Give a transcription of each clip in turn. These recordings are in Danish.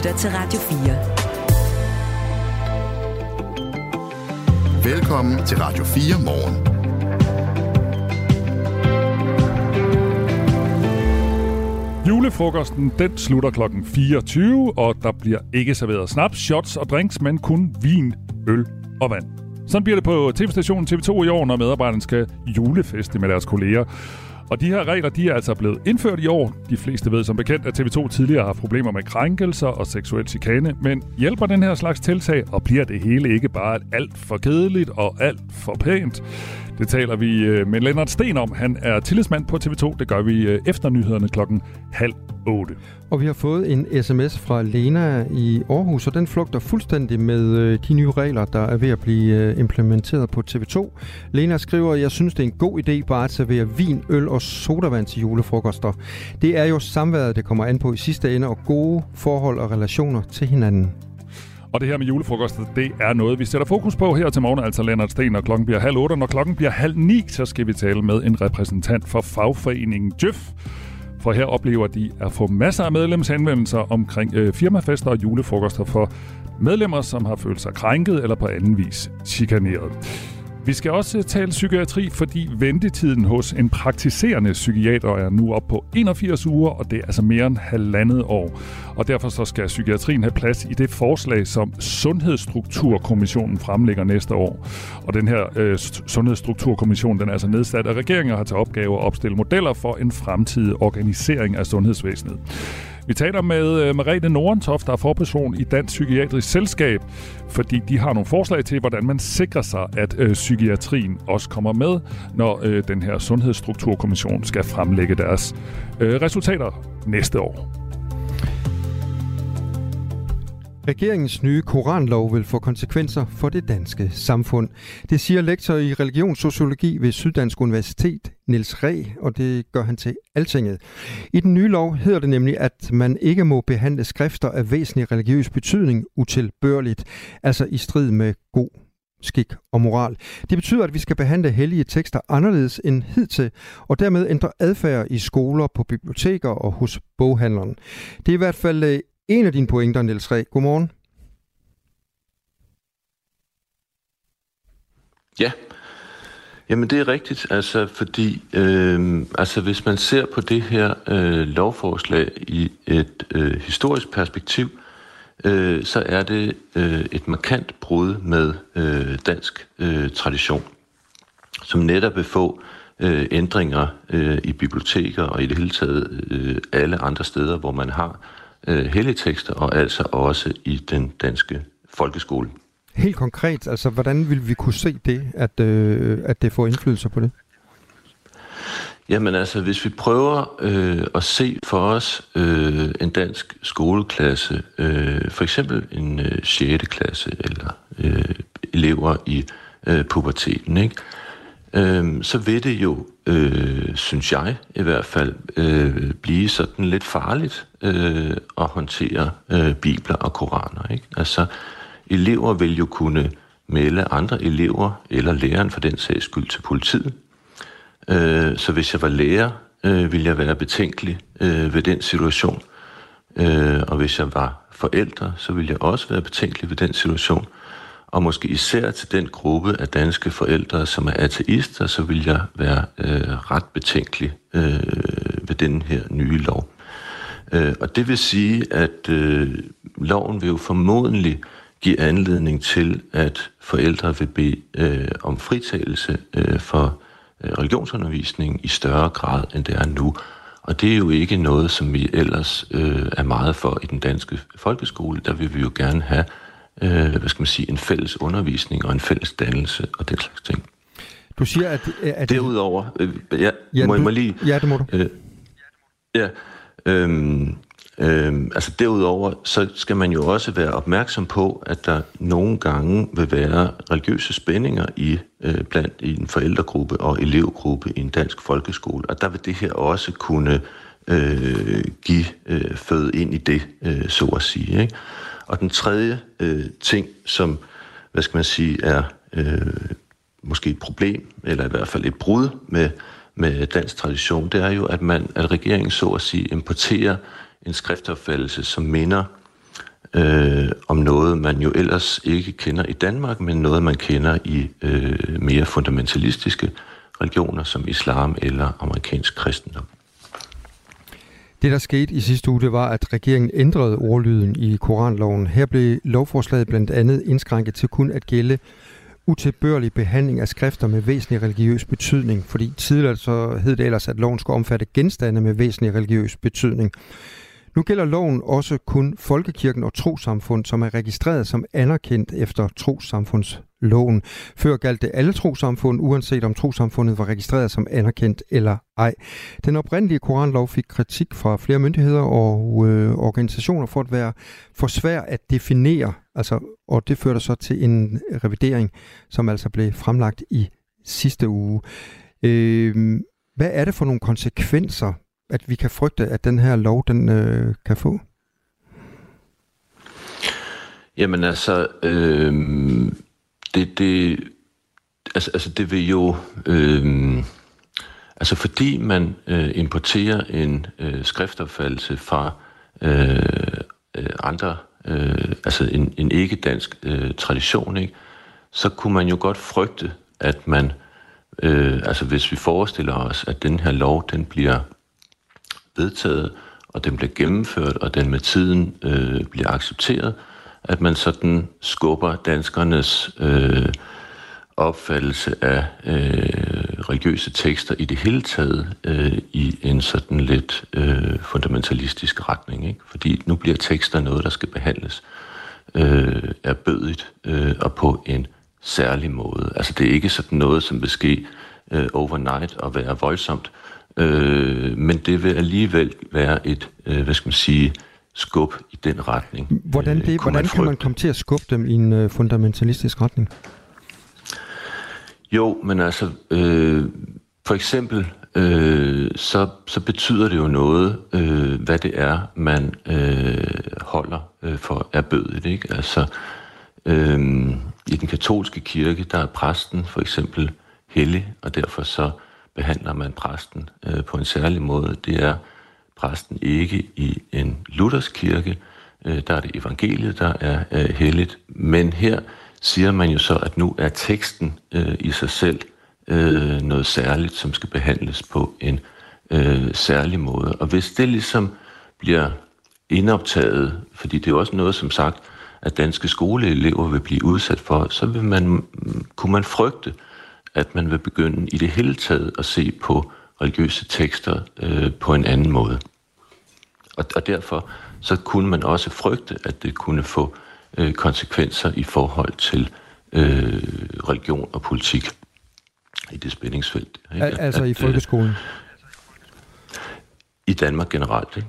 lytter til Radio 4. Velkommen til Radio 4 morgen. Julefrokosten den slutter kl. 24, og der bliver ikke serveret snaps, shots og drinks, men kun vin, øl og vand. Sådan bliver det på tv-stationen TV2 i år, når medarbejderne skal julefeste med deres kolleger. Og de her regler, de er altså blevet indført i år. De fleste ved som bekendt, at TV2 tidligere har haft problemer med krænkelser og seksuel chikane. Men hjælper den her slags tiltag, og bliver det hele ikke bare alt for kedeligt og alt for pænt? Det taler vi øh, med Lennart Sten om. Han er tillidsmand på TV2. Det gør vi øh, efter nyhederne klokken halv otte. Og vi har fået en sms fra Lena i Aarhus, og den flugter fuldstændig med øh, de nye regler, der er ved at blive implementeret på TV2. Lena skriver, jeg synes, det er en god idé bare at servere vin, øl og sodavand til julefrokoster. Det er jo samværet, det kommer an på i sidste ende, og gode forhold og relationer til hinanden. Og det her med julefrokoster, det er noget, vi sætter fokus på her til morgen, altså Lennart Sten, og klokken bliver halv otte. Når klokken bliver halv ni, så skal vi tale med en repræsentant for fagforeningen Jøf. For her oplever de at få masser af medlemshenvendelser omkring øh, firmafester og julefrokoster for medlemmer, som har følt sig krænket eller på anden vis chikaneret. Vi skal også øh, tale psykiatri, fordi ventetiden hos en praktiserende psykiater er nu op på 81 uger, og det er altså mere end halvandet år. Og derfor så skal psykiatrien have plads i det forslag, som Sundhedsstrukturkommissionen fremlægger næste år. Og den her øh, Sundhedsstrukturkommission, den er altså nedsat af regeringen og har til opgave at opstille modeller for en fremtidig organisering af sundhedsvæsenet. Vi taler med øh, Marete Nordentoft, der er forperson i Dansk Psykiatrisk Selskab, fordi de har nogle forslag til, hvordan man sikrer sig, at øh, psykiatrien også kommer med, når øh, den her Sundhedsstrukturkommission skal fremlægge deres øh, resultater næste år. Regeringens nye koranlov vil få konsekvenser for det danske samfund. Det siger lektor i religionssociologi ved Syddansk Universitet, Niels Ræ, og det gør han til altinget. I den nye lov hedder det nemlig, at man ikke må behandle skrifter af væsentlig religiøs betydning utilbørligt, altså i strid med god skik og moral. Det betyder, at vi skal behandle hellige tekster anderledes end hidtil, og dermed ændre adfærd i skoler, på biblioteker og hos boghandleren. Det er i hvert fald øh, en af dine pointer, Niels Ræ. Godmorgen. Ja, Jamen det er rigtigt, altså fordi øh, altså hvis man ser på det her øh, lovforslag i et øh, historisk perspektiv, øh, så er det øh, et markant brud med øh, dansk øh, tradition, som netop vil få øh, ændringer øh, i biblioteker og i det hele taget øh, alle andre steder, hvor man har øh, helligtekster, og altså også i den danske folkeskole. Helt konkret, altså hvordan vil vi kunne se det, at, øh, at det får indflydelse på det? Jamen altså, hvis vi prøver øh, at se for os øh, en dansk skoleklasse, øh, for eksempel en øh, 6. klasse eller øh, elever i øh, puberteten, ikke? Øh, så vil det jo, øh, synes jeg i hvert fald, øh, blive sådan lidt farligt øh, at håndtere øh, bibler og koraner. Ikke? Altså, elever vil jo kunne melde andre elever, eller læreren for den sags skyld, til politiet. Øh, så hvis jeg var lærer, øh, ville jeg være betænkelig øh, ved den situation. Øh, og hvis jeg var forældre, så ville jeg også være betænkelig ved den situation. Og måske især til den gruppe af danske forældre, som er ateister, så vil jeg være øh, ret betænkelig øh, ved den her nye lov. Øh, og det vil sige, at øh, loven vil jo formodentlig give anledning til, at forældre vil bede øh, om fritagelse øh, for øh, religionsundervisning i større grad, end det er nu. Og det er jo ikke noget, som vi ellers øh, er meget for i den danske folkeskole. Der vil vi jo gerne have øh, hvad skal man sige, en fælles undervisning og en fælles dannelse og den slags ting. Du siger, at... at Derudover, øh, ja, ja, må du, jeg lige... Ja, det må du. Øh, ja, øh, Øhm, altså derudover, så skal man jo også være opmærksom på, at der nogle gange vil være religiøse spændinger i øh, blandt i en forældregruppe og elevgruppe i en dansk folkeskole, og der vil det her også kunne øh, give øh, føde ind i det, øh, så at sige. Ikke? Og den tredje øh, ting, som hvad skal man sige, er øh, måske et problem, eller i hvert fald et brud med, med dansk tradition, det er jo, at man, at regeringen så at sige importerer en skriftopfattelse, som minder øh, om noget, man jo ellers ikke kender i Danmark, men noget, man kender i øh, mere fundamentalistiske religioner som islam eller amerikansk kristendom. Det, der skete i sidste uge, det var, at regeringen ændrede ordlyden i Koranloven. Her blev lovforslaget blandt andet indskrænket til kun at gælde utilbørlig behandling af skrifter med væsentlig religiøs betydning, fordi tidligere så hed det ellers, at loven skulle omfatte genstande med væsentlig religiøs betydning. Nu gælder loven også kun folkekirken og trosamfund, som er registreret som anerkendt efter trosamfundsloven. Før galt det alle trosamfund, uanset om trosamfundet var registreret som anerkendt eller ej. Den oprindelige koranlov fik kritik fra flere myndigheder og øh, organisationer for at være for svær at definere, altså, og det førte så til en revidering, som altså blev fremlagt i sidste uge. Øh, hvad er det for nogle konsekvenser, at vi kan frygte, at den her lov den øh, kan få? Jamen altså, øh, det, det, altså, altså det vil jo, øh, altså fordi man øh, importerer en øh, skriftopfattelse fra øh, øh andre, øh, altså en, en ikke-dansk øh, tradition, ikke? så kunne man jo godt frygte, at man, øh, altså hvis vi forestiller os, at den her lov, den bliver vedtaget, og den bliver gennemført, og den med tiden øh, bliver accepteret, at man sådan skubber danskernes øh, opfattelse af øh, religiøse tekster i det hele taget øh, i en sådan lidt øh, fundamentalistisk retning. Ikke? Fordi nu bliver tekster noget, der skal behandles øh, erbødigt øh, og på en særlig måde. Altså det er ikke sådan noget, som vil ske øh, overnight og være voldsomt, Øh, men det vil alligevel være et, øh, hvad skal man sige, skub i den retning. Hvordan, det, øh, hvordan kan man komme til at skubbe dem i en øh, fundamentalistisk retning? Jo, men altså, øh, for eksempel, øh, så, så betyder det jo noget, øh, hvad det er, man øh, holder øh, for erbødigt. Ikke? Altså, øh, i den katolske kirke, der er præsten for eksempel hellig, og derfor så behandler man præsten øh, på en særlig måde. Det er præsten ikke i en luthersk kirke. Øh, der er det evangeliet, der er øh, helligt. Men her siger man jo så, at nu er teksten øh, i sig selv øh, noget særligt, som skal behandles på en øh, særlig måde. Og hvis det ligesom bliver indoptaget, fordi det er også noget, som sagt, at danske skoleelever vil blive udsat for, så vil man, kunne man frygte, at man vil begynde i det hele taget at se på religiøse tekster øh, på en anden måde. Og, og derfor så kunne man også frygte, at det kunne få øh, konsekvenser i forhold til øh, religion og politik i det spændingsfelt. Ikke? Al- altså at, i øh, folkeskolen? I Danmark generelt, ikke?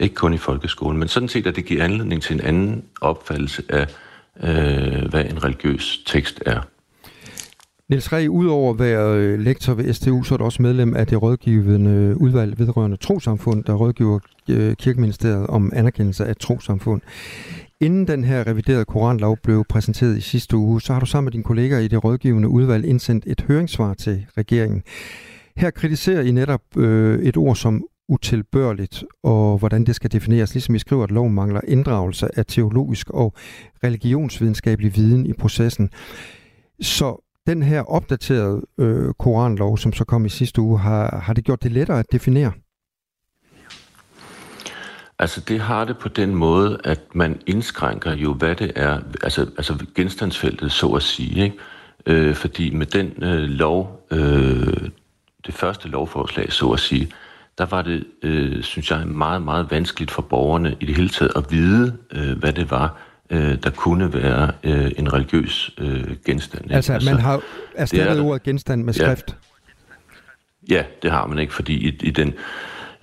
Ikke kun i folkeskolen, men sådan set, at det giver anledning til en anden opfattelse af, øh, hvad en religiøs tekst er. Niels Reh, udover at være øh, lektor ved STU, så er du også medlem af det rådgivende øh, udvalg vedrørende trosamfund, der rådgiver øh, Kirkeministeriet om anerkendelse af trosamfund. Inden den her reviderede koranlov blev præsenteret i sidste uge, så har du sammen med dine kolleger i det rådgivende udvalg indsendt et høringssvar til regeringen. Her kritiserer I netop øh, et ord som utilbørligt, og hvordan det skal defineres, ligesom I skriver, at loven mangler inddragelse af teologisk og religionsvidenskabelig viden i processen. Så den her opdaterede øh, koranlov, som så kom i sidste uge, har, har det gjort det lettere at definere? Altså det har det på den måde, at man indskrænker jo, hvad det er, altså, altså genstandsfeltet, så at sige. Ikke? Øh, fordi med den øh, lov, øh, det første lovforslag, så at sige, der var det, øh, synes jeg, meget, meget vanskeligt for borgerne i det hele taget at vide, øh, hvad det var, øh, der kunne være øh, en religiøs øh, genstand. Altså, altså man har erstattet ordet genstand med skrift? Ja, ja, det har man ikke, fordi i, i den...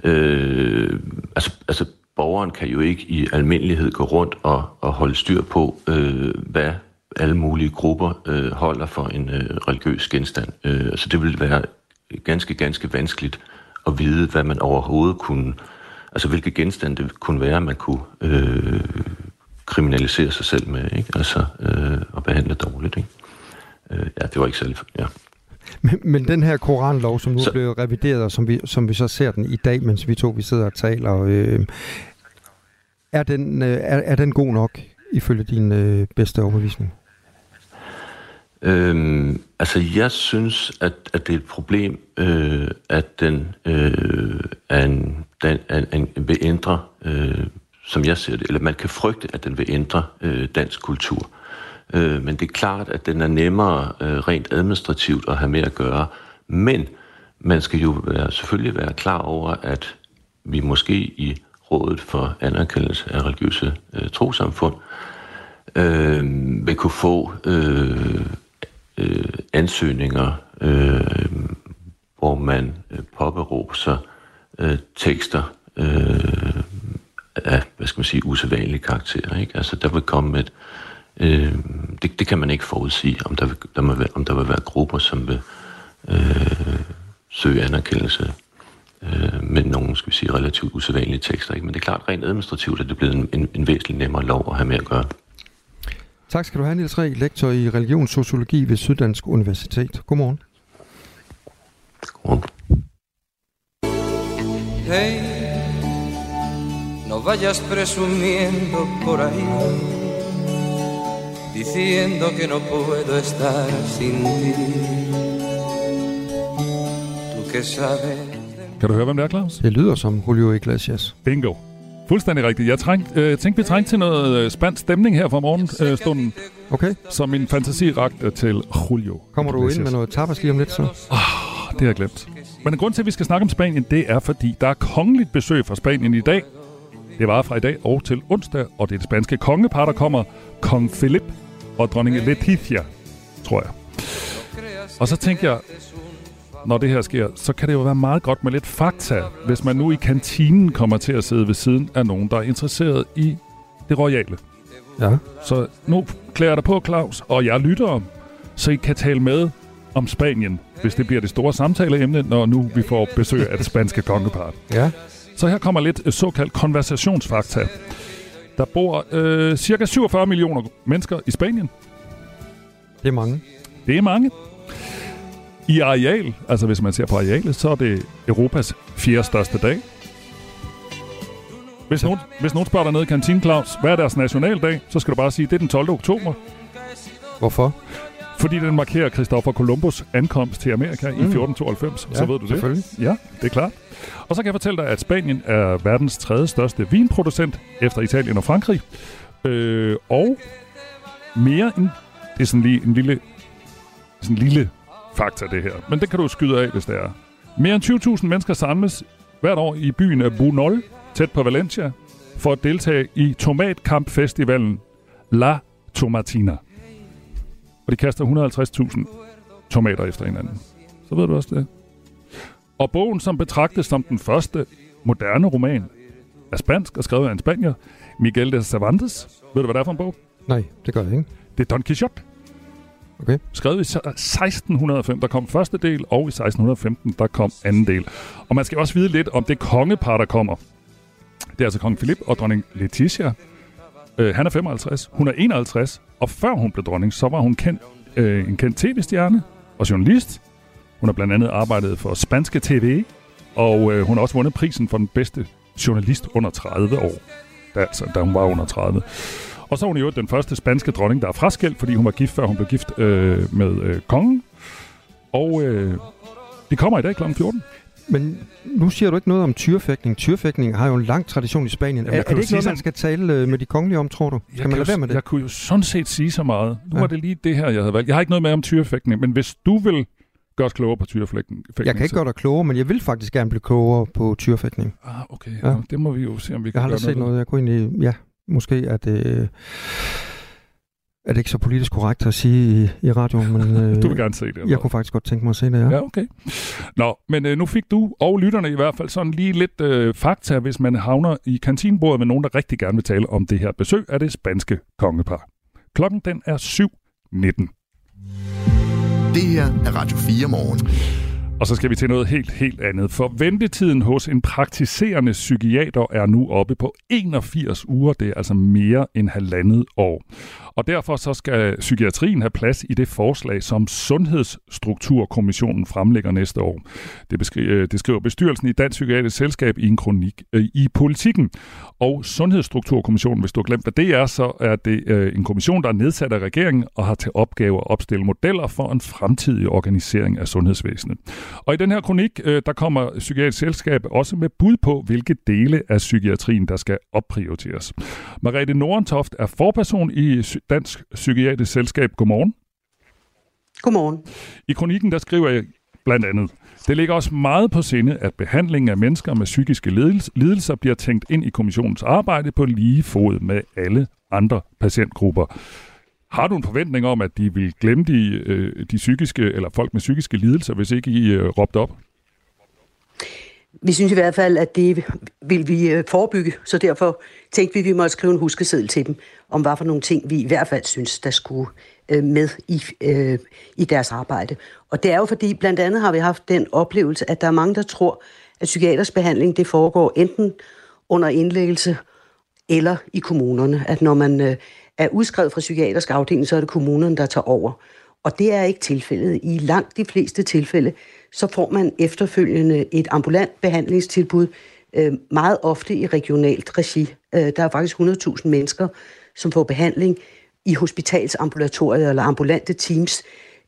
Øh, altså, altså, borgeren kan jo ikke i almindelighed gå rundt og, og holde styr på, øh, hvad alle mulige grupper øh, holder for en øh, religiøs genstand. Øh, så det vil være ganske, ganske vanskeligt at vide, hvad man overhovedet kunne, altså hvilke genstande det kunne være, man kunne øh, kriminalisere sig selv med, ikke? Altså, øh, og behandle dårligt, ikke? Øh, ja, det var ikke særlig... Ja. Men, men den her koranlov, som nu så, blevet revideret, og som vi, som vi så ser den i dag, mens vi to vi sidder og taler, øh, Er den, øh, er, er den god nok, ifølge din øh, bedste overbevisning? Øhm, altså, jeg synes, at, at det er et problem, øh, at den, øh, er en, den er en, vil ændre, øh, som jeg ser det, eller man kan frygte, at den vil ændre øh, dansk kultur. Øh, men det er klart, at den er nemmere øh, rent administrativt at have med at gøre. Men man skal jo være, selvfølgelig være klar over, at vi måske i Rådet for Anerkendelse af Religiøse øh, Trosamfund øh, vil kunne få øh, øh, ansøgninger, øh, hvor man øh, påberåber sig øh, tekster øh, af, hvad skal man sige, usædvanlige karakterer. Ikke? Altså, der vil komme et... Øh, det, det kan man ikke forudsige, om der vil, der må være, om der vil være grupper, som vil øh, søge anerkendelse øh, med nogle, skal vi sige, relativt usædvanlige tekster. Ikke? Men det er klart, rent administrativt er det blevet en, en, en væsentlig nemmere lov at have med at gøre. Tak skal du have, Niels Ræk, lektor i religionssociologi ved Syddansk Universitet. Godmorgen. Godmorgen. Hey, no vayas presumiendo por ahí, diciendo que no puedo estar sin ti. Tú que sabes. Kan du høre, hvem det er, Claus? Det lyder som Julio Iglesias. Bingo. Fuldstændig rigtigt. Jeg træng, øh, tænkte, vi trængte til noget øh, spansk stemning her fra morgenstunden, Okay, så min fantasi rakte til Julio. kommer du ind med noget tapas lige om lidt så? Det har jeg glemt. Men grund til, at vi skal snakke om Spanien, det er, fordi der er kongeligt besøg fra Spanien i dag. Det var fra i dag og til onsdag, og det er det spanske kongepar, der kommer. Kong Philip og dronning Letizia, tror jeg. Og så tænker jeg, når det her sker, så kan det jo være meget godt med lidt fakta, hvis man nu i kantinen kommer til at sidde ved siden af nogen, der er interesseret i det royale. Ja. Så nu klæder jeg dig på, Claus, og jeg lytter, så I kan tale med om Spanien, hvis det bliver det store samtaleemne, når nu vi får besøg af det spanske kongepar. Ja. Så her kommer lidt øh, såkaldt konversationsfakta. Der bor øh, cirka 47 millioner mennesker i Spanien. Det er mange. Det er mange. I areal, altså hvis man ser på arealet, så er det Europas fjerde største dag. Hvis nogen, hvis nogen spørger dig ned i kantinen, Claus, hvad er deres nationaldag, så skal du bare sige, det er den 12. oktober, Hvorfor? Fordi den markerer Christopher Columbus ankomst til Amerika mm. i 1492. Ja, så ved du det. selvfølgelig. Ja, det er klart. Og så kan jeg fortælle dig, at Spanien er verdens tredje største vinproducent efter Italien og Frankrig. Øh, og mere end... Det er sådan lige en lille, sådan en lille fakta, det her. Men det kan du skyde af, hvis det er. Mere end 20.000 mennesker samles hvert år i byen af Bunol, tæt på Valencia, for at deltage i Tomatkampfestivalen La Tomatina. Og de kaster 150.000 tomater efter hinanden. Så ved du også det. Og bogen, som betragtes som den første moderne roman, er spansk og skrevet af en spanier, Miguel de Cervantes. Ved du, hvad det er for en bog? Nej, det gør jeg ikke. Det er Don Quixote. Okay. Skrevet i 1605, der kom første del, og i 1615, der kom anden del. Og man skal også vide lidt om det kongepar, der kommer. Det er altså kong Philip og dronning Letizia. Øh, han er 55, hun er 51, og før hun blev dronning, så var hun kendt, øh, en kendt tv-stjerne og journalist. Hun har blandt andet arbejdet for Spanske TV, og øh, hun har også vundet prisen for den bedste journalist under 30 år. Da, altså, da hun var under 30. Og så er hun jo den første spanske dronning, der er fraskilt, fordi hun var gift, før hun blev gift øh, med øh, kongen. Og øh, det kommer i dag kl. 14. Men nu siger du ikke noget om tyrefægtning. Tyrefægtning har jo en lang tradition i Spanien. Jamen, er, jeg er det ikke sige noget, man skal tale øh, med de kongelige om, tror du? Skal Jeg man lade være med det? Jeg kunne jo sådan set sige så meget. Nu Ja. var det lige det her, jeg havde valgt. Jeg har ikke noget med om tyrefægtning, men hvis du vil gøre os klogere på tyrefægtning... Jeg kan ikke gøre dig klogere, men jeg vil faktisk gerne blive klogere på tyrefægtning. Ah, okay. Ja. Ja. Det må vi jo se, om vi kan Jeg har gøre aldrig set noget. Jeg kunne egentlig... Ja, måske er det... Er det ikke så politisk korrekt at sige i, i radioen, men øh, Du vil gerne se det. eller jeg kunne faktisk godt tænke mig at se det, ja. Ja, okay. Nå, men øh, nu fik du og lytterne i hvert fald sådan lige lidt øh, fakta, hvis man havner i kantinbordet med nogen, der rigtig gerne vil tale om det her besøg af det spanske kongepar. Klokken den er 7.19. Det her er Radio 4 morgen. Og så skal vi til noget helt, helt andet. For ventetiden hos en praktiserende psykiater er nu oppe på 81 uger. Det er altså mere end halvandet år. Og derfor så skal psykiatrien have plads i det forslag, som Sundhedsstrukturkommissionen fremlægger næste år. Det, beskriver, øh, det skriver bestyrelsen i Dansk Psykiatrisk Selskab i en kronik øh, i politikken. Og Sundhedsstrukturkommissionen, hvis du har glemt, hvad det er, så er det øh, en kommission, der er nedsat af regeringen og har til opgave at opstille modeller for en fremtidig organisering af sundhedsvæsenet. Og i den her kronik, øh, der kommer Psykiatrisk Selskab også med bud på, hvilke dele af psykiatrien, der skal opprioriteres. Margrethe Nordentoft er forperson i Dansk Psykiatrisk Selskab. Godmorgen. Godmorgen. I kronikken, der skriver jeg blandt andet, det ligger også meget på sinde, at behandlingen af mennesker med psykiske lidelser bliver tænkt ind i kommissionens arbejde på lige fod med alle andre patientgrupper. Har du en forventning om, at de vil glemme de, øh, de psykiske, eller folk med psykiske lidelser, hvis ikke I øh, råbte op? Vi synes i hvert fald, at det vil vi øh, forebygge, så derfor tænkte vi, at vi måtte skrive en huskeseddel til dem, om hvad for nogle ting, vi i hvert fald synes, der skulle øh, med i, øh, i deres arbejde. Og det er jo fordi, blandt andet har vi haft den oplevelse, at der er mange, der tror, at psykiaters behandling, det foregår enten under indlæggelse eller i kommunerne. At når man øh, er udskrevet fra psykiatrisk afdeling, så er det kommunerne, der tager over. Og det er ikke tilfældet. I langt de fleste tilfælde, så får man efterfølgende et ambulant behandlingstilbud, øh, meget ofte i regionalt regi. Øh, der er faktisk 100.000 mennesker, som får behandling i hospitalsambulatorier eller ambulante teams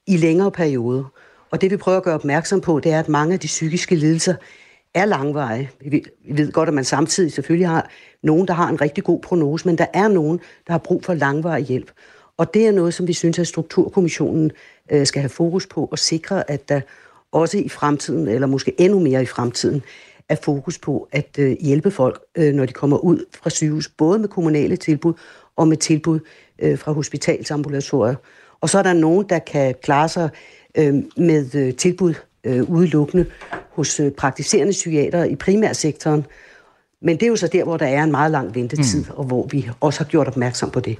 i længere perioder. Og det vi prøver at gøre opmærksom på, det er, at mange af de psykiske lidelser er langveje. Vi ved godt, at man samtidig selvfølgelig har nogen, der har en rigtig god prognose, men der er nogen, der har brug for langvarig hjælp. Og det er noget, som vi synes, at Strukturkommissionen øh, skal have fokus på og sikre, at der også i fremtiden, eller måske endnu mere i fremtiden, er fokus på at øh, hjælpe folk, øh, når de kommer ud fra sygehus, både med kommunale tilbud og med tilbud øh, fra hospitalsambulatorier. Og så er der nogen, der kan klare sig øh, med øh, tilbud udelukkende hos praktiserende psykiater i primærsektoren, men det er jo så der, hvor der er en meget lang ventetid, mm. og hvor vi også har gjort opmærksom på det.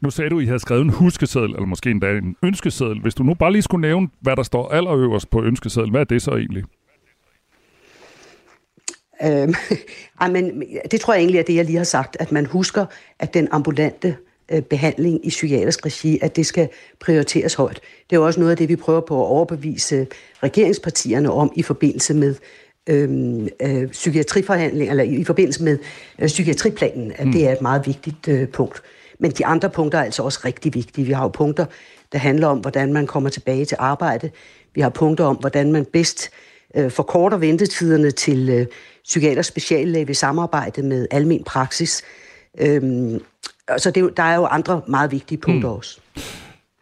Nu sagde du, at I havde skrevet en huskeseddel, eller måske endda en ønskeseddel. Hvis du nu bare lige skulle nævne, hvad der står allerøverst på ønskesedlen, hvad er det så egentlig? Øhm, men det tror jeg egentlig er det, jeg lige har sagt, at man husker, at den ambulante øh, behandling i psykiatrisk regi, at det skal prioriteres højt. Det er jo også noget af det, vi prøver på at overbevise regeringspartierne om i forbindelse med øh, øh, psykiatriforhandling, eller i, forbindelse med øh, psykiatriplanen, at mm. det er et meget vigtigt øh, punkt. Men de andre punkter er altså også rigtig vigtige. Vi har jo punkter, der handler om, hvordan man kommer tilbage til arbejde. Vi har punkter om, hvordan man bedst øh, forkorter ventetiderne til øh, psykiatrisk speciallæge ved samarbejde med almen praksis. Øhm, så det, der er jo andre meget vigtige punkter mm. også.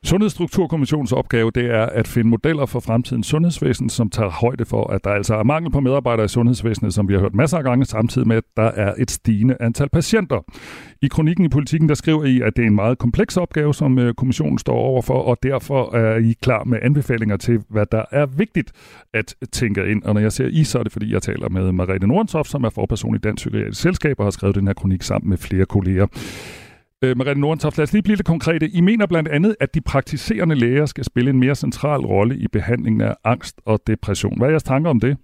Sundhedsstrukturkommissionens opgave det er at finde modeller for fremtidens sundhedsvæsen, som tager højde for, at der altså er mangel på medarbejdere i sundhedsvæsenet, som vi har hørt masser af gange, samtidig med, at der er et stigende antal patienter. I kronikken i politikken, der skriver I, at det er en meget kompleks opgave, som øh, kommissionen står overfor, og derfor er I klar med anbefalinger til, hvad der er vigtigt at tænke ind. Og når jeg ser I, så er det, fordi jeg taler med Marete Nordentoft, som er forperson i Dansk Psykiatrisk Selskab og har skrevet den her kronik sammen med flere kolleger. Øh, Marianne Nordentoft, lad os lige blive lidt konkrete. I mener blandt andet, at de praktiserende læger skal spille en mere central rolle i behandlingen af angst og depression. Hvad er jeres tanker om det?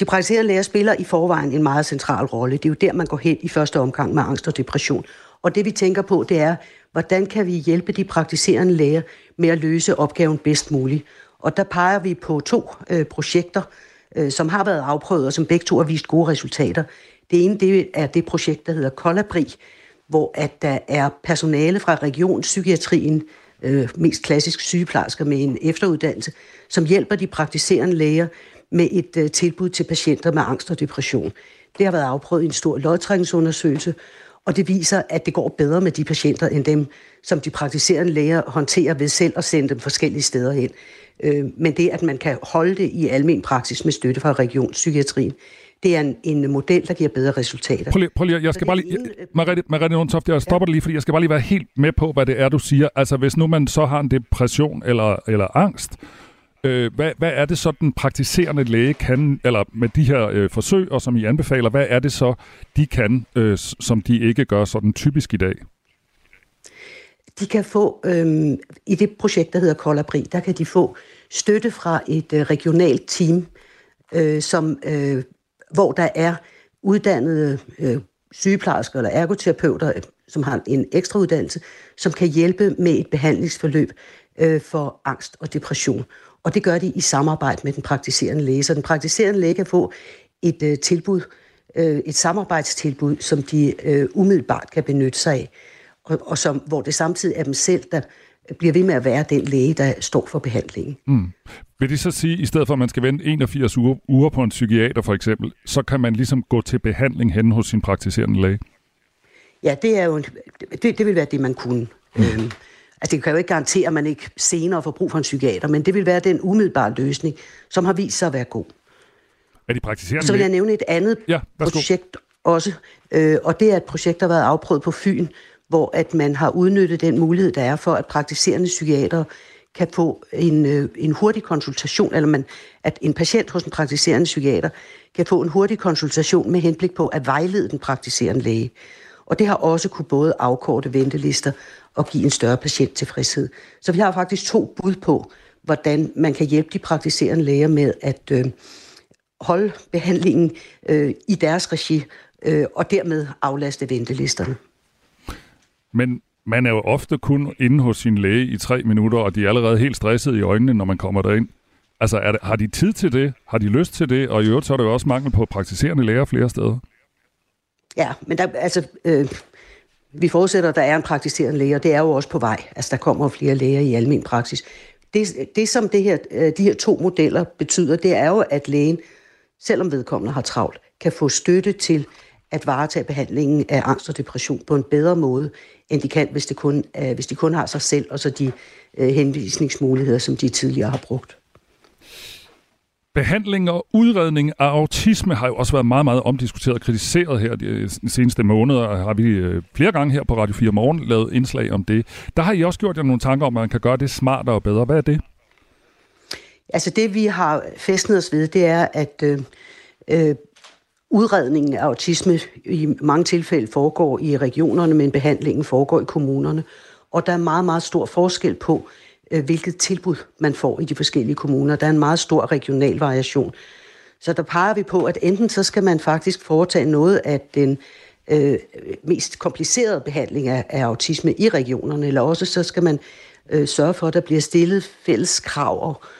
De praktiserende læger spiller i forvejen en meget central rolle. Det er jo der, man går hen i første omgang med angst og depression. Og det vi tænker på, det er, hvordan kan vi hjælpe de praktiserende læger med at løse opgaven bedst muligt? Og der peger vi på to øh, projekter, øh, som har været afprøvet, og som begge to har vist gode resultater. Det ene det er det projekt, der hedder Kolabri, hvor at der er personale fra regionspsykiatrien, øh, mest klassisk sygeplejersker med en efteruddannelse, som hjælper de praktiserende læger med et øh, tilbud til patienter med angst og depression. Det har været afprøvet i en stor lodtrækningsundersøgelse, og det viser, at det går bedre med de patienter, end dem, som de praktiserende læger håndterer ved selv at sende dem forskellige steder hen. Øh, men det, at man kan holde det i almen praksis med støtte fra regionspsykiatrien, det er en, en model, der giver bedre resultater. Prøv lige, prøv lige jeg skal bare lige, Mariette, Mariette Nordtoft, jeg stopper ja. lige, fordi jeg skal bare lige være helt med på, hvad det er, du siger. Altså, hvis nu man så har en depression eller, eller angst, øh, hvad, hvad er det så, den praktiserende læge kan, eller med de her øh, forsøg, og som I anbefaler, hvad er det så, de kan, øh, som de ikke gør sådan typisk i dag? De kan få, øh, i det projekt, der hedder Kolabri, der kan de få støtte fra et øh, regionalt team, øh, som øh, hvor der er uddannede øh, sygeplejersker eller ergoterapeuter, øh, som har en ekstra uddannelse, som kan hjælpe med et behandlingsforløb øh, for angst og depression. Og det gør de i samarbejde med den praktiserende læge. Så den praktiserende læge kan få et øh, tilbud, øh, et samarbejdstilbud, som de øh, umiddelbart kan benytte sig af, og, og som, hvor det samtidig er dem selv, der bliver ved med at være den læge, der står for behandlingen. Mm. Vil det så sige, at i stedet for at man skal vente 81 uger, uger på en psykiater for eksempel, så kan man ligesom gå til behandling hen hos sin praktiserende læge? Ja, det er jo en, det, det vil være det, man kunne. Mm. Øhm, altså det kan jo ikke garantere, at man ikke senere får brug for en psykiater, men det vil være den umiddelbare løsning, som har vist sig at være god. Er de praktiserende Så vil jeg nævne et andet ja, projekt også, øh, og det er et projekt, der har været afprøvet på Fyn, hvor at man har udnyttet den mulighed, der er for, at praktiserende psykiater kan få en, øh, en hurtig konsultation, eller man, at en patient hos en praktiserende psykiater kan få en hurtig konsultation med henblik på at vejlede den praktiserende læge. Og det har også kunne både afkorte ventelister og give en større patienttilfredshed. Så vi har faktisk to bud på, hvordan man kan hjælpe de praktiserende læger med at øh, holde behandlingen øh, i deres regi, øh, og dermed aflaste ventelisterne. Men man er jo ofte kun inde hos sin læge i tre minutter, og de er allerede helt stressede i øjnene, når man kommer derind. Altså, er det, har de tid til det? Har de lyst til det? Og i øvrigt så er der jo også mangel på praktiserende læger flere steder. Ja, men der, altså, øh, vi forudsætter, at der er en praktiserende læge, og det er jo også på vej. Altså, der kommer flere læger i almen praksis. Det, det som det her, øh, de her to modeller betyder, det er jo, at lægen, selvom vedkommende har travlt, kan få støtte til at varetage behandlingen af angst og depression på en bedre måde, end de kan, hvis, det kun, øh, hvis de kun har sig selv og så de øh, henvisningsmuligheder, som de tidligere har brugt. Behandling og udredning af autisme har jo også været meget, meget omdiskuteret og kritiseret her de seneste måneder. Har vi øh, flere gange her på Radio 4 Morgen lavet indslag om det. Der har I også gjort jer nogle tanker om, at man kan gøre det smartere og bedre. Hvad er det? Altså det, vi har fæstnet os ved, det er, at øh, øh udredningen af autisme i mange tilfælde foregår i regionerne, men behandlingen foregår i kommunerne. Og der er meget, meget stor forskel på, øh, hvilket tilbud man får i de forskellige kommuner. Der er en meget stor regional variation. Så der peger vi på, at enten så skal man faktisk foretage noget af den øh, mest komplicerede behandling af, af autisme i regionerne, eller også så skal man øh, sørge for, at der bliver stillet fælles krav og, øh,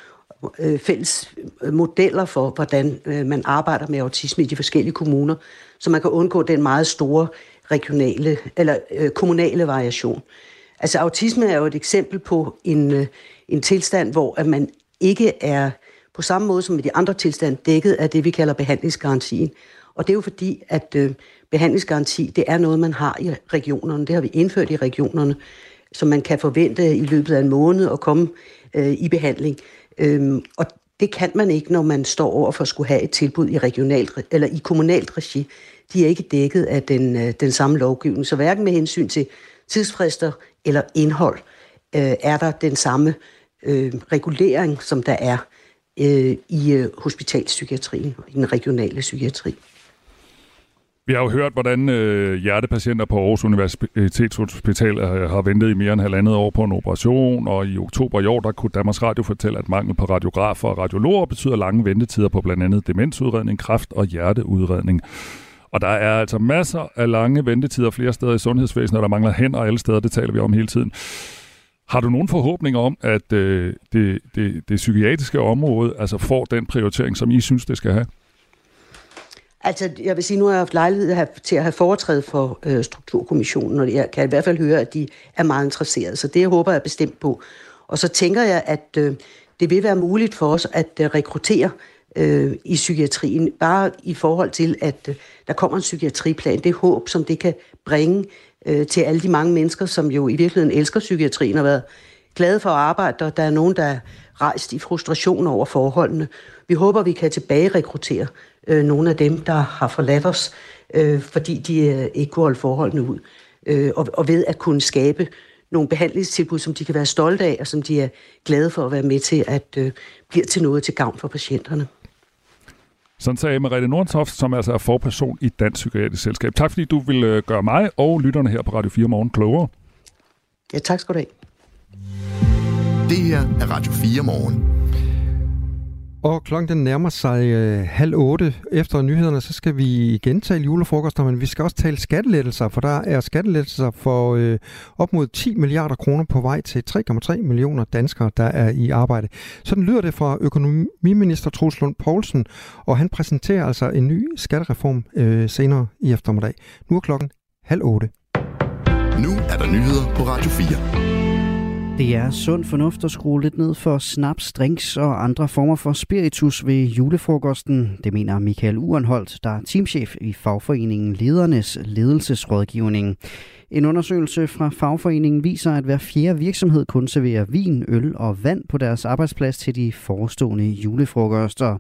Øh, fælles øh, modeller for, hvordan øh, man arbejder med autisme i de forskellige kommuner, så man kan undgå den meget store regionale eller øh, kommunale variation. Altså autisme er jo et eksempel på en, øh, en tilstand, hvor at man ikke er på samme måde som med de andre tilstande dækket af det, vi kalder behandlingsgarantien. Og det er jo fordi, at øh, behandlingsgaranti, det er noget, man har i regionerne. Det har vi indført i regionerne, så man kan forvente i løbet af en måned at komme øh, i behandling. Øhm, og det kan man ikke, når man står over for at skulle have et tilbud i regionalt eller i kommunalt regi. De er ikke dækket af den, øh, den samme lovgivning. Så hverken med hensyn til tidsfrister eller indhold øh, er der den samme øh, regulering, som der er øh, i øh, og i den regionale psykiatri. Vi har jo hørt, hvordan øh, hjertepatienter på Aarhus Universitetshospital øh, har ventet i mere end halvandet år på en operation, og i oktober i år, der kunne Danmarks Radio fortælle, at mangel på radiografer og radiologer betyder lange ventetider på blandt andet demensudredning, kræft og hjerteudredning. Og der er altså masser af lange ventetider flere steder i sundhedsvæsenet, og der mangler hænder alle steder, det taler vi om hele tiden. Har du nogen forhåbninger om, at øh, det, det, det psykiatriske område altså får den prioritering, som I synes, det skal have? Altså, jeg vil sige, nu har jeg haft lejlighed til at have foretrædet for øh, Strukturkommissionen, og jeg kan i hvert fald høre, at de er meget interesserede. Så det jeg håber jeg bestemt på. Og så tænker jeg, at øh, det vil være muligt for os at øh, rekruttere øh, i psykiatrien, bare i forhold til, at øh, der kommer en psykiatriplan. Det håb, som det kan bringe øh, til alle de mange mennesker, som jo i virkeligheden elsker psykiatrien og har været glade for at arbejde, og der er nogen, der er rejst i frustration over forholdene. Vi håber, vi kan tilbage rekruttere øh, nogle af dem, der har forladt os, øh, fordi de øh, ikke kunne holde forholdene ud. Øh, og, og ved at kunne skabe nogle behandlingstilbud, som de kan være stolte af, og som de er glade for at være med til, at øh, bliver til noget til gavn for patienterne. Sådan sagde Merete Nordtoft, som altså er forperson i Dansk Psykiatrisk Selskab. Tak fordi du vil øh, gøre mig og lytterne her på Radio 4 Morgen klogere. Ja, tak skal du have. Det her er Radio 4 Morgen. Og klokken den nærmer sig øh, halv otte. Efter nyhederne, så skal vi igen tale julefrokoster, men vi skal også tale skattelettelser, for der er skattelettelser for øh, op mod 10 milliarder kroner på vej til 3,3 millioner danskere, der er i arbejde. Sådan lyder det fra økonomiminister Troels Lund Poulsen, og han præsenterer altså en ny skattereform øh, senere i eftermiddag. Nu er klokken halv otte. Nu er der nyheder på Radio 4. Det er sund fornuft at skrue lidt ned for snaps, drinks og andre former for spiritus ved julefrokosten. Det mener Michael Urenholdt, der er teamchef i fagforeningen Ledernes Ledelsesrådgivning. En undersøgelse fra fagforeningen viser, at hver fjerde virksomhed kun serverer vin, øl og vand på deres arbejdsplads til de forestående julefrokoster.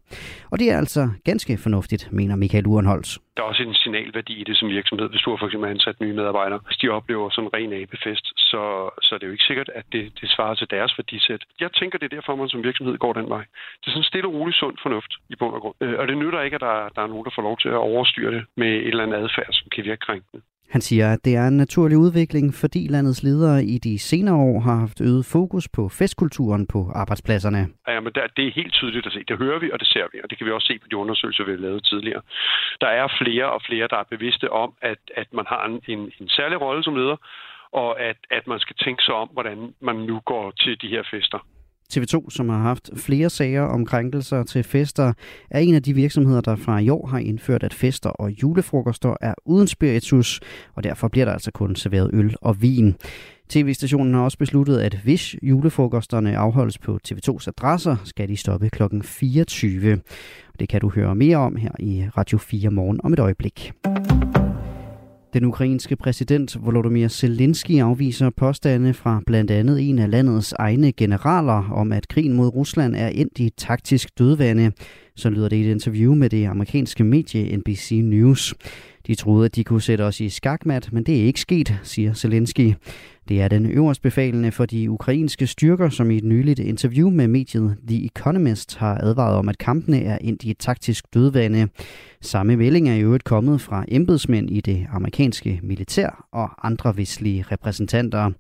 Og det er altså ganske fornuftigt, mener Michael Urenholz. Der er også en signalværdi i det som virksomhed, hvis du har for eksempel ansat nye medarbejdere. Hvis de oplever sådan en ren abefest, så, så er det jo ikke sikkert, at det, det svarer til deres værdisæt. Jeg tænker, det er derfor, man som virksomhed går den vej. Det er sådan stille og roligt sund fornuft i bund og grund. Øh, og det nytter ikke, at der, der er nogen, der får lov til at overstyre det med et eller andet adfærd, som kan virke krænkende. Han siger, at det er en naturlig udvikling, fordi landets ledere i de senere år har haft øget fokus på festkulturen på arbejdspladserne. Ja, men der, det er helt tydeligt at se. Det hører vi, og det ser vi, og det kan vi også se på de undersøgelser, vi har lavet tidligere. Der er flere og flere, der er bevidste om, at, at man har en, en, en særlig rolle som leder, og at, at man skal tænke sig om, hvordan man nu går til de her fester. TV2, som har haft flere sager om krænkelser til fester, er en af de virksomheder, der fra i år har indført, at fester og julefrokoster er uden spiritus, og derfor bliver der altså kun serveret øl og vin. TV-stationen har også besluttet, at hvis julefrokosterne afholdes på TV2's adresser, skal de stoppe kl. 24. Det kan du høre mere om her i Radio 4 morgen om et øjeblik. Den ukrainske præsident Volodymyr Zelensky afviser påstande fra blandt andet en af landets egne generaler om, at krigen mod Rusland er endt i taktisk dødvande. Så lyder det i et interview med det amerikanske medie NBC News. De troede, at de kunne sætte os i skakmat, men det er ikke sket, siger Zelensky. Det er den øverstbefalende for de ukrainske styrker, som i et nyligt interview med mediet The Economist har advaret om, at kampene er endt i et taktisk dødvande. Samme melding er i øvrigt kommet fra embedsmænd i det amerikanske militær og andre vestlige repræsentanter.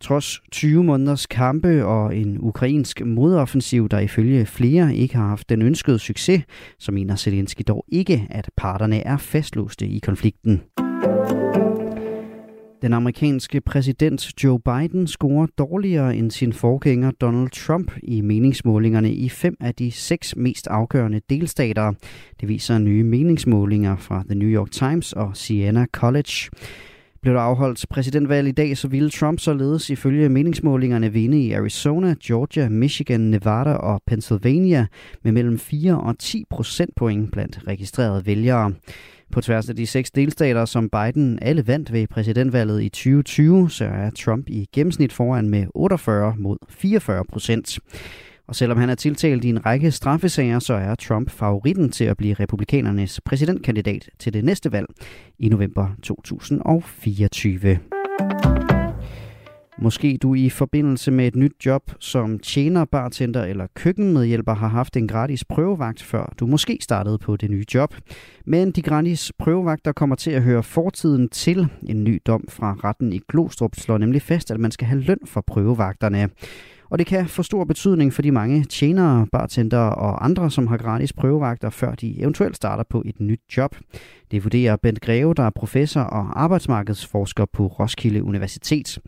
Trods 20 måneders kampe og en ukrainsk modoffensiv, der ifølge flere ikke har haft den ønskede succes, så mener Zelensky dog ikke, at parterne er fastlåste i konflikten. Den amerikanske præsident Joe Biden scorer dårligere end sin forgænger Donald Trump i meningsmålingerne i fem af de seks mest afgørende delstater. Det viser nye meningsmålinger fra The New York Times og Siena College. Blev der afholdt præsidentvalg i dag, så ville Trump således ifølge meningsmålingerne vinde i Arizona, Georgia, Michigan, Nevada og Pennsylvania med mellem 4 og 10 procentpoint blandt registrerede vælgere. På tværs af de seks delstater, som Biden alle vandt ved præsidentvalget i 2020, så er Trump i gennemsnit foran med 48 mod 44 procent. Og selvom han er tiltalt i en række straffesager, så er Trump favoritten til at blive republikanernes præsidentkandidat til det næste valg i november 2024. Måske du i forbindelse med et nyt job som tjener, bartender eller køkkenmedhjælper har haft en gratis prøvevagt, før du måske startede på det nye job. Men de gratis prøvevagter kommer til at høre fortiden til. En ny dom fra retten i Glostrup slår nemlig fast, at man skal have løn for prøvevagterne. Og det kan få stor betydning for de mange tjenere, bartender og andre, som har gratis prøvevagter, før de eventuelt starter på et nyt job. Det vurderer Bent Greve, der er professor og arbejdsmarkedsforsker på Roskilde Universitet.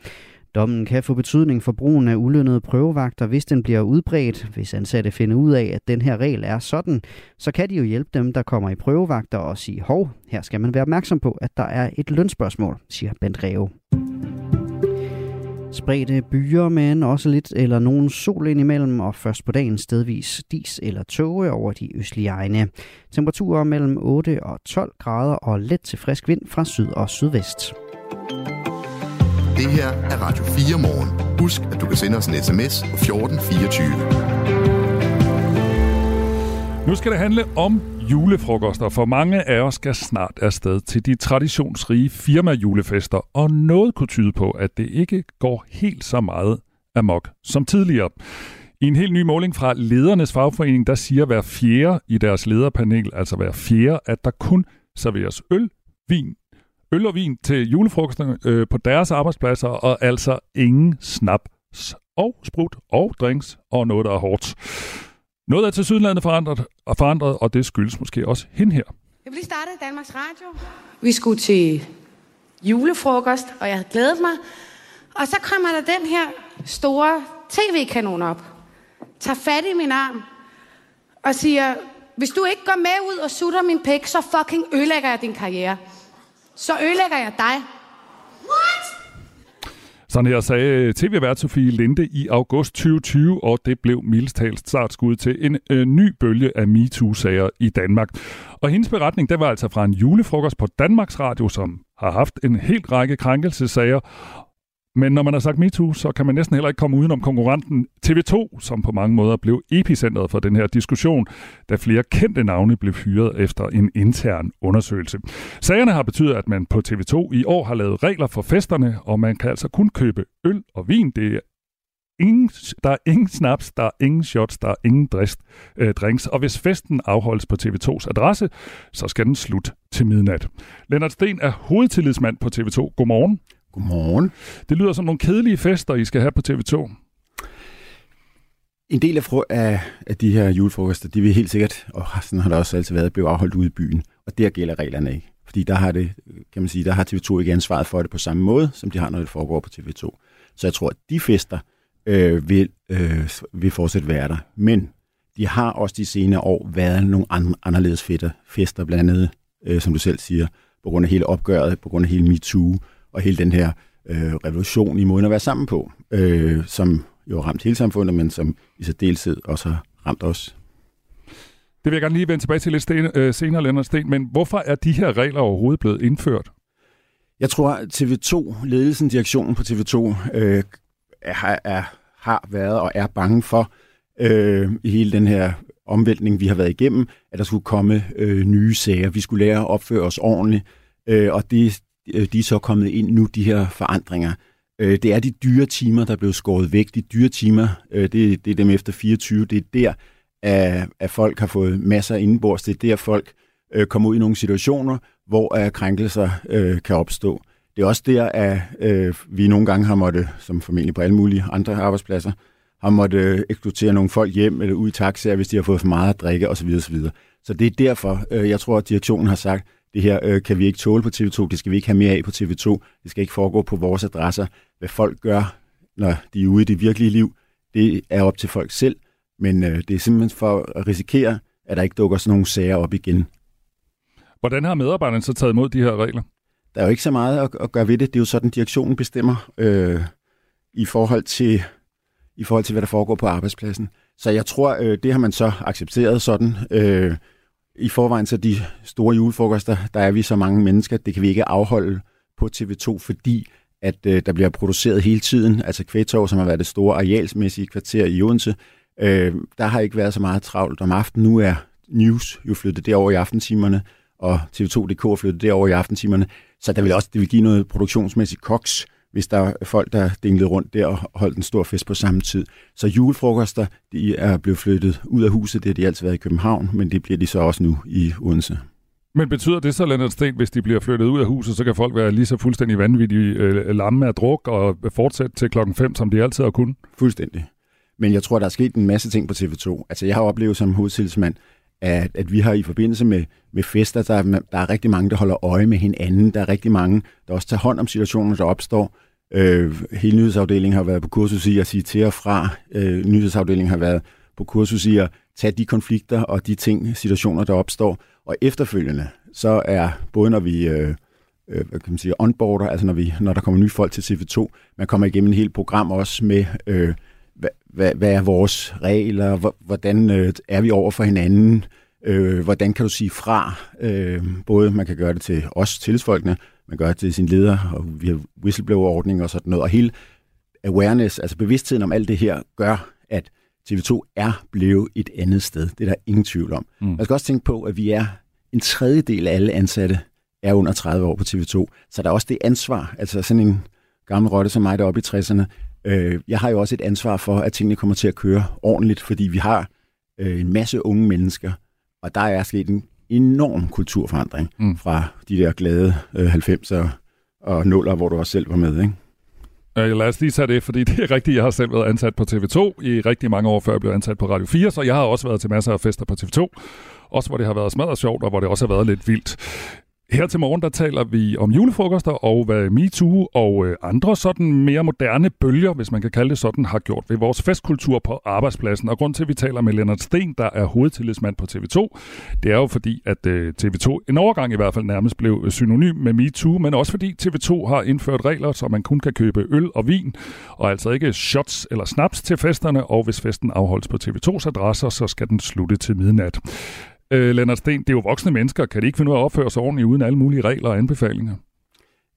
Dommen kan få betydning for brugen af ulønnede prøvevagter, hvis den bliver udbredt. Hvis ansatte finder ud af, at den her regel er sådan, så kan de jo hjælpe dem, der kommer i prøvevagter og sige, hov, her skal man være opmærksom på, at der er et lønspørgsmål, siger Bent Greve. Spredte byer, men også lidt eller nogen sol indimellem, og først på dagen stedvis dis eller tåge over de østlige egne. Temperaturer mellem 8 og 12 grader og let til frisk vind fra syd og sydvest. Det her er Radio 4 morgen. Husk, at du kan sende os en sms på 1424. Nu skal det handle om julefrokoster, for mange af os skal snart afsted til de traditionsrige firmajulefester, og noget kunne tyde på, at det ikke går helt så meget amok som tidligere. I en helt ny måling fra ledernes fagforening, der siger hver fjerde i deres lederpanel, altså hver fjerde, at der kun serveres øl, vin øl og vin til julefrokosterne øh, på deres arbejdspladser, og altså ingen snaps og sprut og drinks og noget, der er hårdt. Noget er til sydlandet forandret, og forandret, og det skyldes måske også hende her. Jeg blev startet i Danmarks Radio. Vi skulle til julefrokost, og jeg havde glædet mig. Og så kommer der den her store tv-kanon op, tager fat i min arm og siger, hvis du ikke går med ud og sutter min pæk, så fucking ødelægger jeg din karriere. Så ødelægger jeg dig. What? Sådan her sagde tv-vært Sofie Linde i august 2020, og det blev mildestalt startskud til en øh, ny bølge af MeToo-sager i Danmark. Og hendes beretning, det var altså fra en julefrokost på Danmarks Radio, som har haft en helt række krænkelsesager, men når man har sagt MeToo, så kan man næsten heller ikke komme udenom konkurrenten TV2, som på mange måder blev epicentret for den her diskussion, da flere kendte navne blev fyret efter en intern undersøgelse. Sagerne har betydet, at man på TV2 i år har lavet regler for festerne, og man kan altså kun købe øl og vin. Det er ingen, der er ingen snaps, der er ingen shots, der er ingen drist, øh, drinks. Og hvis festen afholdes på TV2's adresse, så skal den slut til midnat. Lennart Sten er hovedtillidsmand på TV2. Godmorgen. Godmorgen. Det lyder som nogle kedelige fester, I skal have på TV2. En del af, af, af de her julefrokoster, de vil helt sikkert, og sådan har det også altid været, blive afholdt ude i byen. Og der gælder reglerne ikke. Fordi der har, det, kan man sige, der har TV2 ikke ansvaret for det på samme måde, som de har, når det foregår på TV2. Så jeg tror, at de fester øh, vil, øh, vil fortsat være der. Men de har også de senere år været nogle anderledes fester, fester blandt andet, øh, som du selv siger, på grund af hele opgøret, på grund af hele MeToo, og hele den her øh, revolution i måden at være sammen på, øh, som jo har ramt hele samfundet, men som i særdeleshed også har ramt os. Det vil jeg gerne lige vende tilbage til lidt sten, øh, senere, Lennart Sten, men hvorfor er de her regler overhovedet blevet indført? Jeg tror, at TV2, ledelsen, direktionen på TV2, øh, er, er, har været og er bange for øh, i hele den her omvæltning, vi har været igennem, at der skulle komme øh, nye sager. Vi skulle lære at opføre os ordentligt, øh, og det, Øh, de er så kommet ind nu, de her forandringer. Øh, det er de dyre timer, der er blevet skåret væk. De dyre timer, øh, det, det er dem efter 24. Det er der, at, at folk har fået masser indenbords. Det er der, folk øh, kommer ud i nogle situationer, hvor krænkelser øh, kan opstå. Det er også der, at vi nogle gange har måttet, som formentlig på alle mulige andre arbejdspladser, har måttet eksklutere nogle folk hjem eller ud i taxaer, hvis de har fået for meget at drikke osv. osv. Så det er derfor, jeg tror, at direktionen har sagt, det her øh, kan vi ikke tåle på TV2, det skal vi ikke have mere af på TV2, det skal ikke foregå på vores adresser. Hvad folk gør, når de er ude i det virkelige liv, det er op til folk selv, men øh, det er simpelthen for at risikere, at der ikke dukker sådan nogle sager op igen. Hvordan har medarbejderne så taget imod de her regler? Der er jo ikke så meget at, at gøre ved det. Det er jo sådan, direktionen bestemmer øh, i, forhold til, i forhold til, hvad der foregår på arbejdspladsen. Så jeg tror, øh, det har man så accepteret sådan. Øh, i forvejen så de store julefrokoster, der er vi så mange mennesker, det kan vi ikke afholde på TV2, fordi at øh, der bliver produceret hele tiden, altså Kvætov, som har været det store arealsmæssige kvarter i Odense, øh, der har ikke været så meget travlt. Om aftenen. Nu er News jo flyttet derover i aftentimerne, og TV2.dk er flyttet derover i aftentimerne, så der vil også det vil give noget produktionsmæssigt koks, hvis der er folk, der dinglede rundt der og holdt en stor fest på samme tid. Så julefrokoster, de er blevet flyttet ud af huset, det har de altid været i København, men det bliver de så også nu i Odense. Men betyder det så, Lennart Sten, hvis de bliver flyttet ud af huset, så kan folk være lige så fuldstændig vanvittige øh, lamme af druk og fortsætte til klokken 5, som de altid har kunnet? Fuldstændig. Men jeg tror, der er sket en masse ting på TV2. Altså, jeg har oplevet som hovedtilsmand, at, at vi har i forbindelse med, med fester, der, der er rigtig mange, der holder øje med hinanden. Der er rigtig mange, der også tager hånd om situationer, der opstår. Øh, hele nyhedsafdelingen har været på kursus i at sige til og fra. Øh, nyhedsafdelingen har været på kursus i at tage de konflikter og de ting, situationer, der opstår. Og efterfølgende, så er både når vi øh, øh, hvad kan man sige, onboarder, altså når, vi, når der kommer nye folk til CV2. man kommer igennem et helt program også med, øh, hvad, hvad, hvad er vores regler, hvordan øh, er vi over for hinanden, øh, hvordan kan du sige fra, øh, både man kan gøre det til os tillidsfolkene, man gør det til sin leder, og vi har whistleblower-ordning og sådan noget, og hele awareness, altså bevidstheden om alt det her, gør, at TV2 er blevet et andet sted. Det er der ingen tvivl om. Mm. Man skal også tænke på, at vi er en tredjedel af alle ansatte er under 30 år på TV2, så der er også det ansvar, altså sådan en gammel rotte som mig deroppe i 60'erne, øh, jeg har jo også et ansvar for, at tingene kommer til at køre ordentligt, fordi vi har øh, en masse unge mennesker, og der er sket en enorm kulturforandring mm. fra de der glade øh, 90'er og nuller, hvor du også selv var med. Ikke? Øh, lad os lige tage det, fordi det er rigtigt, jeg har selv været ansat på TV2 i rigtig mange år, før jeg blev ansat på Radio 4, så jeg har også været til masser af fester på TV2. Også hvor det har været smadret sjovt, og hvor det også har været lidt vildt. Her til morgen, der taler vi om julefrokoster og hvad MeToo og øh, andre sådan mere moderne bølger, hvis man kan kalde det sådan, har gjort ved vores festkultur på arbejdspladsen. Og grund til, at vi taler med Lennart Sten, der er hovedtillidsmand på TV2, det er jo fordi, at øh, TV2 en overgang i hvert fald nærmest blev øh, synonym med MeToo, men også fordi TV2 har indført regler, så man kun kan købe øl og vin, og altså ikke shots eller snaps til festerne, og hvis festen afholdes på TV2's adresser, så skal den slutte til midnat. Øh, Lennart Sten, det er jo voksne mennesker. Kan de ikke finde ud af at opføre sig ordentligt uden alle mulige regler og anbefalinger?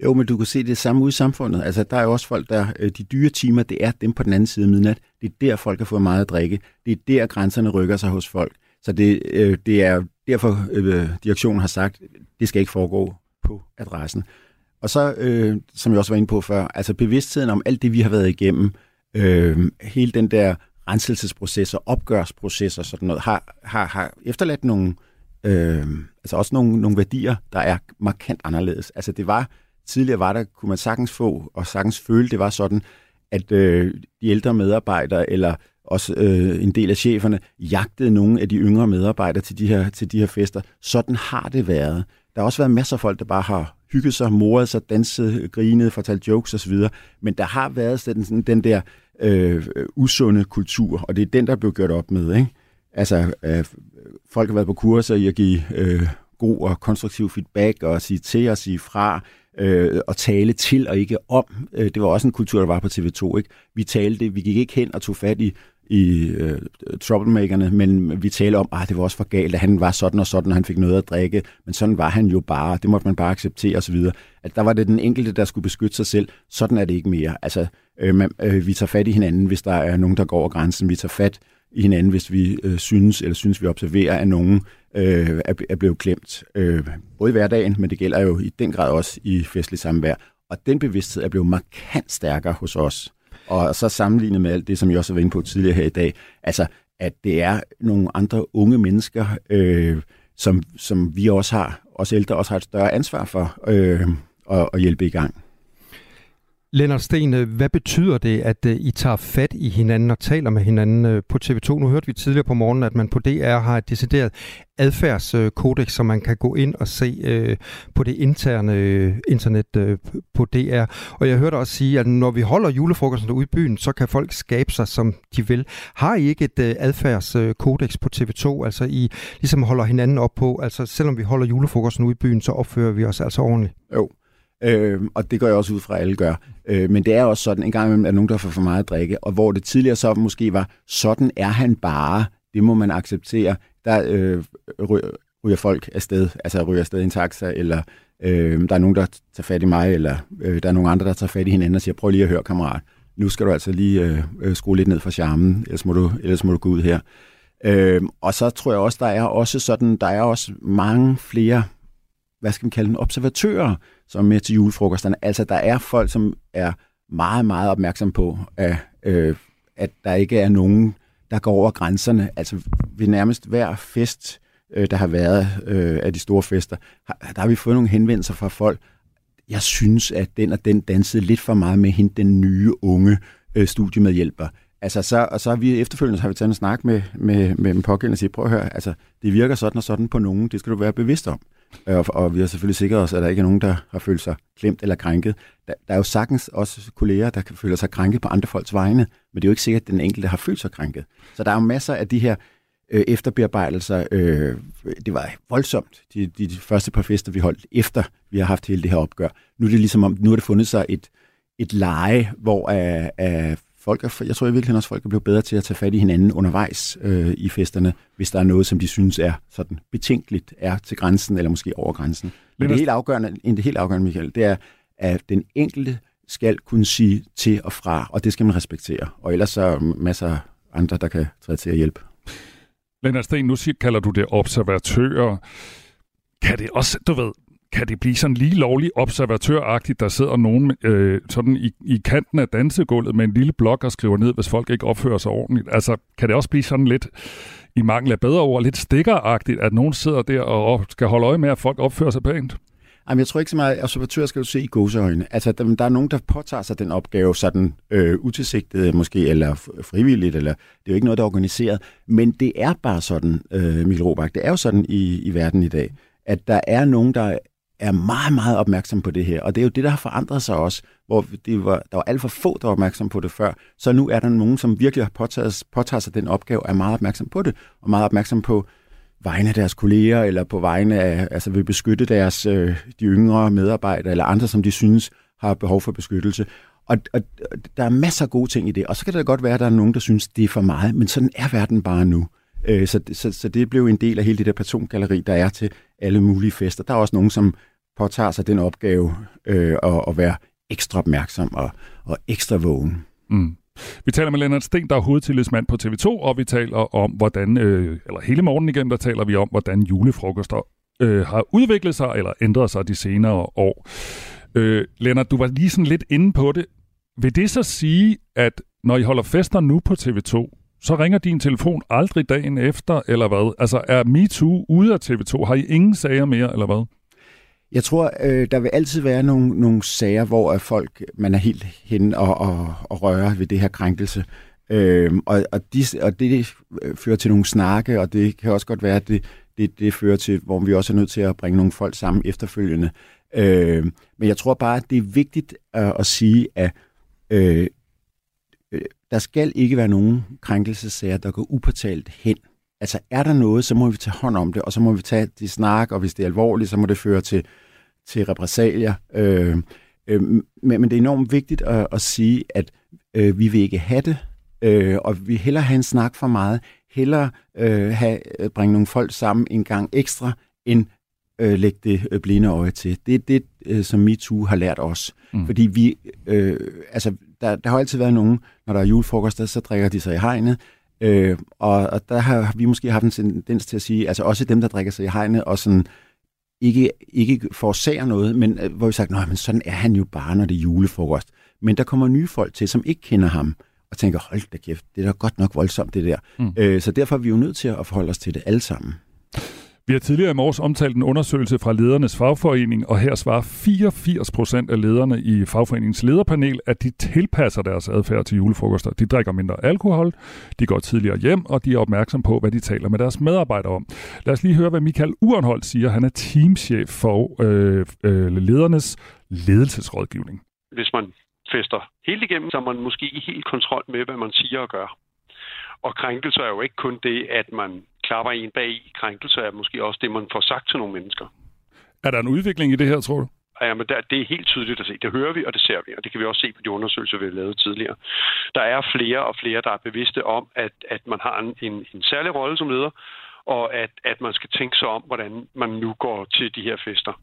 Jo, men du kan se det samme ud i samfundet. Altså, der er jo også folk, der øh, de dyre timer, det er dem på den anden side af midnat. Det er der, folk har fået meget at drikke. Det er der, grænserne rykker sig hos folk. Så det, øh, det er derfor, øh, direktionen har sagt, det skal ikke foregå på adressen. Og så, øh, som jeg også var inde på før, altså bevidstheden om alt det, vi har været igennem, øh, hele den der renselsesprocesser, opgørsprocesser, sådan noget, har, har, har efterladt nogle, øh, altså også nogle, nogle værdier, der er markant anderledes. Altså det var, tidligere var der, kunne man sagtens få, og sagtens føle, det var sådan, at øh, de ældre medarbejdere, eller også øh, en del af cheferne, jagtede nogle af de yngre medarbejdere til de, her, til de her fester. Sådan har det været. Der har også været masser af folk, der bare har hygget sig, moret sig, danset, grinet, fortalt jokes osv. Men der har været sådan, sådan den der øh, usunde kultur, og det er den, der blev gjort op med. Ikke? Altså, øh, folk har været på kurser i at give øh, god og konstruktiv feedback, og sige til og sige fra, øh, og tale til og ikke om. Øh, det var også en kultur, der var på TV2. Ikke? Vi talte, vi gik ikke hen og tog fat i, i øh, troublemakerne, men vi taler om, at ah, det var også for galt, at han var sådan og sådan, og han fik noget at drikke, men sådan var han jo bare, det måtte man bare acceptere osv. At der var det den enkelte, der skulle beskytte sig selv. Sådan er det ikke mere. Altså, øh, man, øh, vi tager fat i hinanden, hvis der er nogen, der går over grænsen. Vi tager fat i hinanden, hvis vi øh, synes, eller synes, vi observerer, at nogen øh, er, er blevet klemt. Øh, både i hverdagen, men det gælder jo i den grad også i festlig samvær. Og den bevidsthed er blevet markant stærkere hos os. Og så sammenlignet med alt det, som jeg også var inde på tidligere her i dag, altså at det er nogle andre unge mennesker, øh, som, som vi også har, os ældre også har et større ansvar for øh, at, at hjælpe i gang. Lennart Sten, øh, hvad betyder det, at øh, I tager fat i hinanden og taler med hinanden øh, på TV2? Nu hørte vi tidligere på morgenen, at man på DR har et decideret adfærdskodex, som man kan gå ind og se på det interne internet på DR. Og jeg hørte også sige, at når vi holder julefrokosten ude i byen, så kan folk skabe sig, som de vil. Har I ikke et adfærdskodex på TV2, altså I ligesom holder hinanden op på, altså selvom vi holder julefrokosten ude i byen, så opfører vi os altså ordentligt? Jo, Øh, og det går jeg også ud fra, at alle gør. Øh, men det er også sådan, en gang imellem er nogen, der får for meget at drikke, og hvor det tidligere så måske var, sådan er han bare, det må man acceptere. Der øh, ryger folk afsted, altså ryger afsted i en taxa, eller øh, der er nogen, der tager fat i mig, eller øh, der er nogen andre, der tager fat i hinanden og siger, prøv lige at høre, kammerat, nu skal du altså lige øh, øh skrue lidt ned for charmen, ellers må du, ellers må du gå ud her. Øh, og så tror jeg også, der er også sådan, der er også mange flere, hvad skal man kalde dem, observatører, som er med til julefrokosterne. Altså, der er folk, som er meget, meget opmærksom på, at, øh, at der ikke er nogen, der går over grænserne. Altså, ved nærmest hver fest, øh, der har været øh, af de store fester, har, der har vi fået nogle henvendelser fra folk. Jeg synes, at den og den dansede lidt for meget med hende, den nye, unge øh, studiemedhjælper. Altså, så, og så har vi efterfølgende så har vi taget en snak med, med, med den pågældende og siger, prøv at høre, altså, det virker sådan og sådan på nogen, det skal du være bevidst om. Øh, og, og vi har selvfølgelig sikret os, at der ikke er nogen, der har følt sig klemt eller krænket. Der, der er jo sagtens også kolleger, der føler sig krænket på andre folks vegne, men det er jo ikke sikkert, at den enkelte har følt sig krænket. Så der er jo masser af de her øh, efterbearbejdelser. Øh, det var voldsomt, de, de, de første par fester, vi holdt efter, vi har haft hele det her opgør. Nu er det ligesom om, nu har det fundet sig et, et leje, hvor af, af folk er, jeg tror i virkeligheden også, folk er blevet bedre til at tage fat i hinanden undervejs øh, i festerne, hvis der er noget, som de synes er sådan betænkeligt, er til grænsen, eller måske over grænsen. Men det helt afgørende, det helt afgørende, Michael, det er, at den enkelte skal kunne sige til og fra, og det skal man respektere. Og ellers så er masser af andre, der kan træde til at hjælpe. Lennart Sten, nu kalder du det observatører. Kan det også, du ved, kan det blive sådan lige lovligt observatøragtigt, der sidder nogen øh, sådan i, i kanten af dansegulvet med en lille blok og skriver ned, hvis folk ikke opfører sig ordentligt? Altså, kan det også blive sådan lidt, i mangel af bedre ord, lidt stikkeragtigt, at nogen sidder der og skal holde øje med, at folk opfører sig pænt? Jamen, jeg tror ikke så meget, at observatører skal du se i godseøjne. Altså, der, der er nogen, der påtager sig den opgave sådan øh, utilsigtet måske, eller frivilligt, eller det er jo ikke noget, der er organiseret. Men det er bare sådan, øh, Mikkel Robach, det er jo sådan i, i verden i dag, at der er nogen, der er meget, meget opmærksom på det her. Og det er jo det, der har forandret sig også, hvor det var, der var alt for få, der var opmærksom på det før. Så nu er der nogen, som virkelig har påtaget, påtaget sig den opgave, er meget opmærksom på det, og meget opmærksom på vegne af deres kolleger, eller på vegne af, altså vil beskytte deres, øh, de yngre medarbejdere, eller andre, som de synes har behov for beskyttelse. Og, og der er masser af gode ting i det, og så kan det godt være, at der er nogen, der synes, det er for meget, men sådan er verden bare nu. Øh, så, så, så det blev en del af hele det der persongalleri, der er til alle mulige fester. Der er også nogen, som påtager sig den opgave øh, at, at være ekstra opmærksom og, og ekstra vågen. Mm. Vi taler med Lennart Sten, der er hovedtillidsmand på TV2, og vi taler om, hvordan, øh, eller hele morgen igen, der taler vi om, hvordan julefrokoster øh, har udviklet sig eller ændret sig de senere år. Øh, Lennart, du var lige sådan lidt inde på det. Vil det så sige, at når I holder fester nu på TV2, så ringer din telefon aldrig dagen efter, eller hvad? Altså er MeToo ude af TV2? Har I ingen sager mere, eller hvad? Jeg tror, øh, der vil altid være nogle, nogle sager, hvor at folk, man er helt hen og, og, og rører ved det her krænkelse. Øh, og, og, de, og det fører til nogle snakke, og det kan også godt være, at det, det, det fører til, hvor vi også er nødt til at bringe nogle folk sammen efterfølgende. Øh, men jeg tror bare, at det er vigtigt at, at sige, at øh, øh, der skal ikke være nogen krænkelsesager, der går upåtalt hen. Altså er der noget, så må vi tage hånd om det, og så må vi tage de snak, og hvis det er alvorligt, så må det føre til, til repressalier. Øh, øh, men, men det er enormt vigtigt at, at sige, at øh, vi vil ikke have det, øh, og vi hellere have en snak for meget, hellere øh, have, bringe nogle folk sammen en gang ekstra, end øh, lægge det øh, blinde øje til. Det er det, øh, som MeToo har lært os. Mm. Fordi vi, øh, altså, der, der har altid været nogen, når der er julefrokoster, så drikker de sig i hegnet, Øh, og, og der har vi måske haft en tendens til at sige, altså også dem, der drikker sig i hegnet, og sådan ikke, ikke forårsager noget, men øh, hvor vi sagt, men sådan er han jo bare, når det er julefrokost. Men der kommer nye folk til, som ikke kender ham, og tænker, hold da kæft, det er da godt nok voldsomt, det der. Mm. Øh, så derfor er vi jo nødt til at forholde os til det alle sammen. Vi har tidligere i morges omtalt en undersøgelse fra ledernes fagforening, og her svarer 84 procent af lederne i fagforeningens lederpanel, at de tilpasser deres adfærd til julefrokoster. De drikker mindre alkohol, de går tidligere hjem, og de er opmærksom på, hvad de taler med deres medarbejdere om. Lad os lige høre, hvad Michael Urenhold siger. Han er teamchef for øh, øh, ledernes ledelsesrådgivning. Hvis man fester helt igennem, så er man måske ikke helt kontrol med, hvad man siger og gør. Og krænkelser er jo ikke kun det, at man klapper en bag i. Krænkelser er måske også det, man får sagt til nogle mennesker. Er der en udvikling i det her, tror du? Ja, men der, det er helt tydeligt at se. Det hører vi, og det ser vi, og det kan vi også se på de undersøgelser, vi har lavet tidligere. Der er flere og flere, der er bevidste om, at, at man har en, en, en særlig rolle som leder, og at, at man skal tænke sig om, hvordan man nu går til de her fester.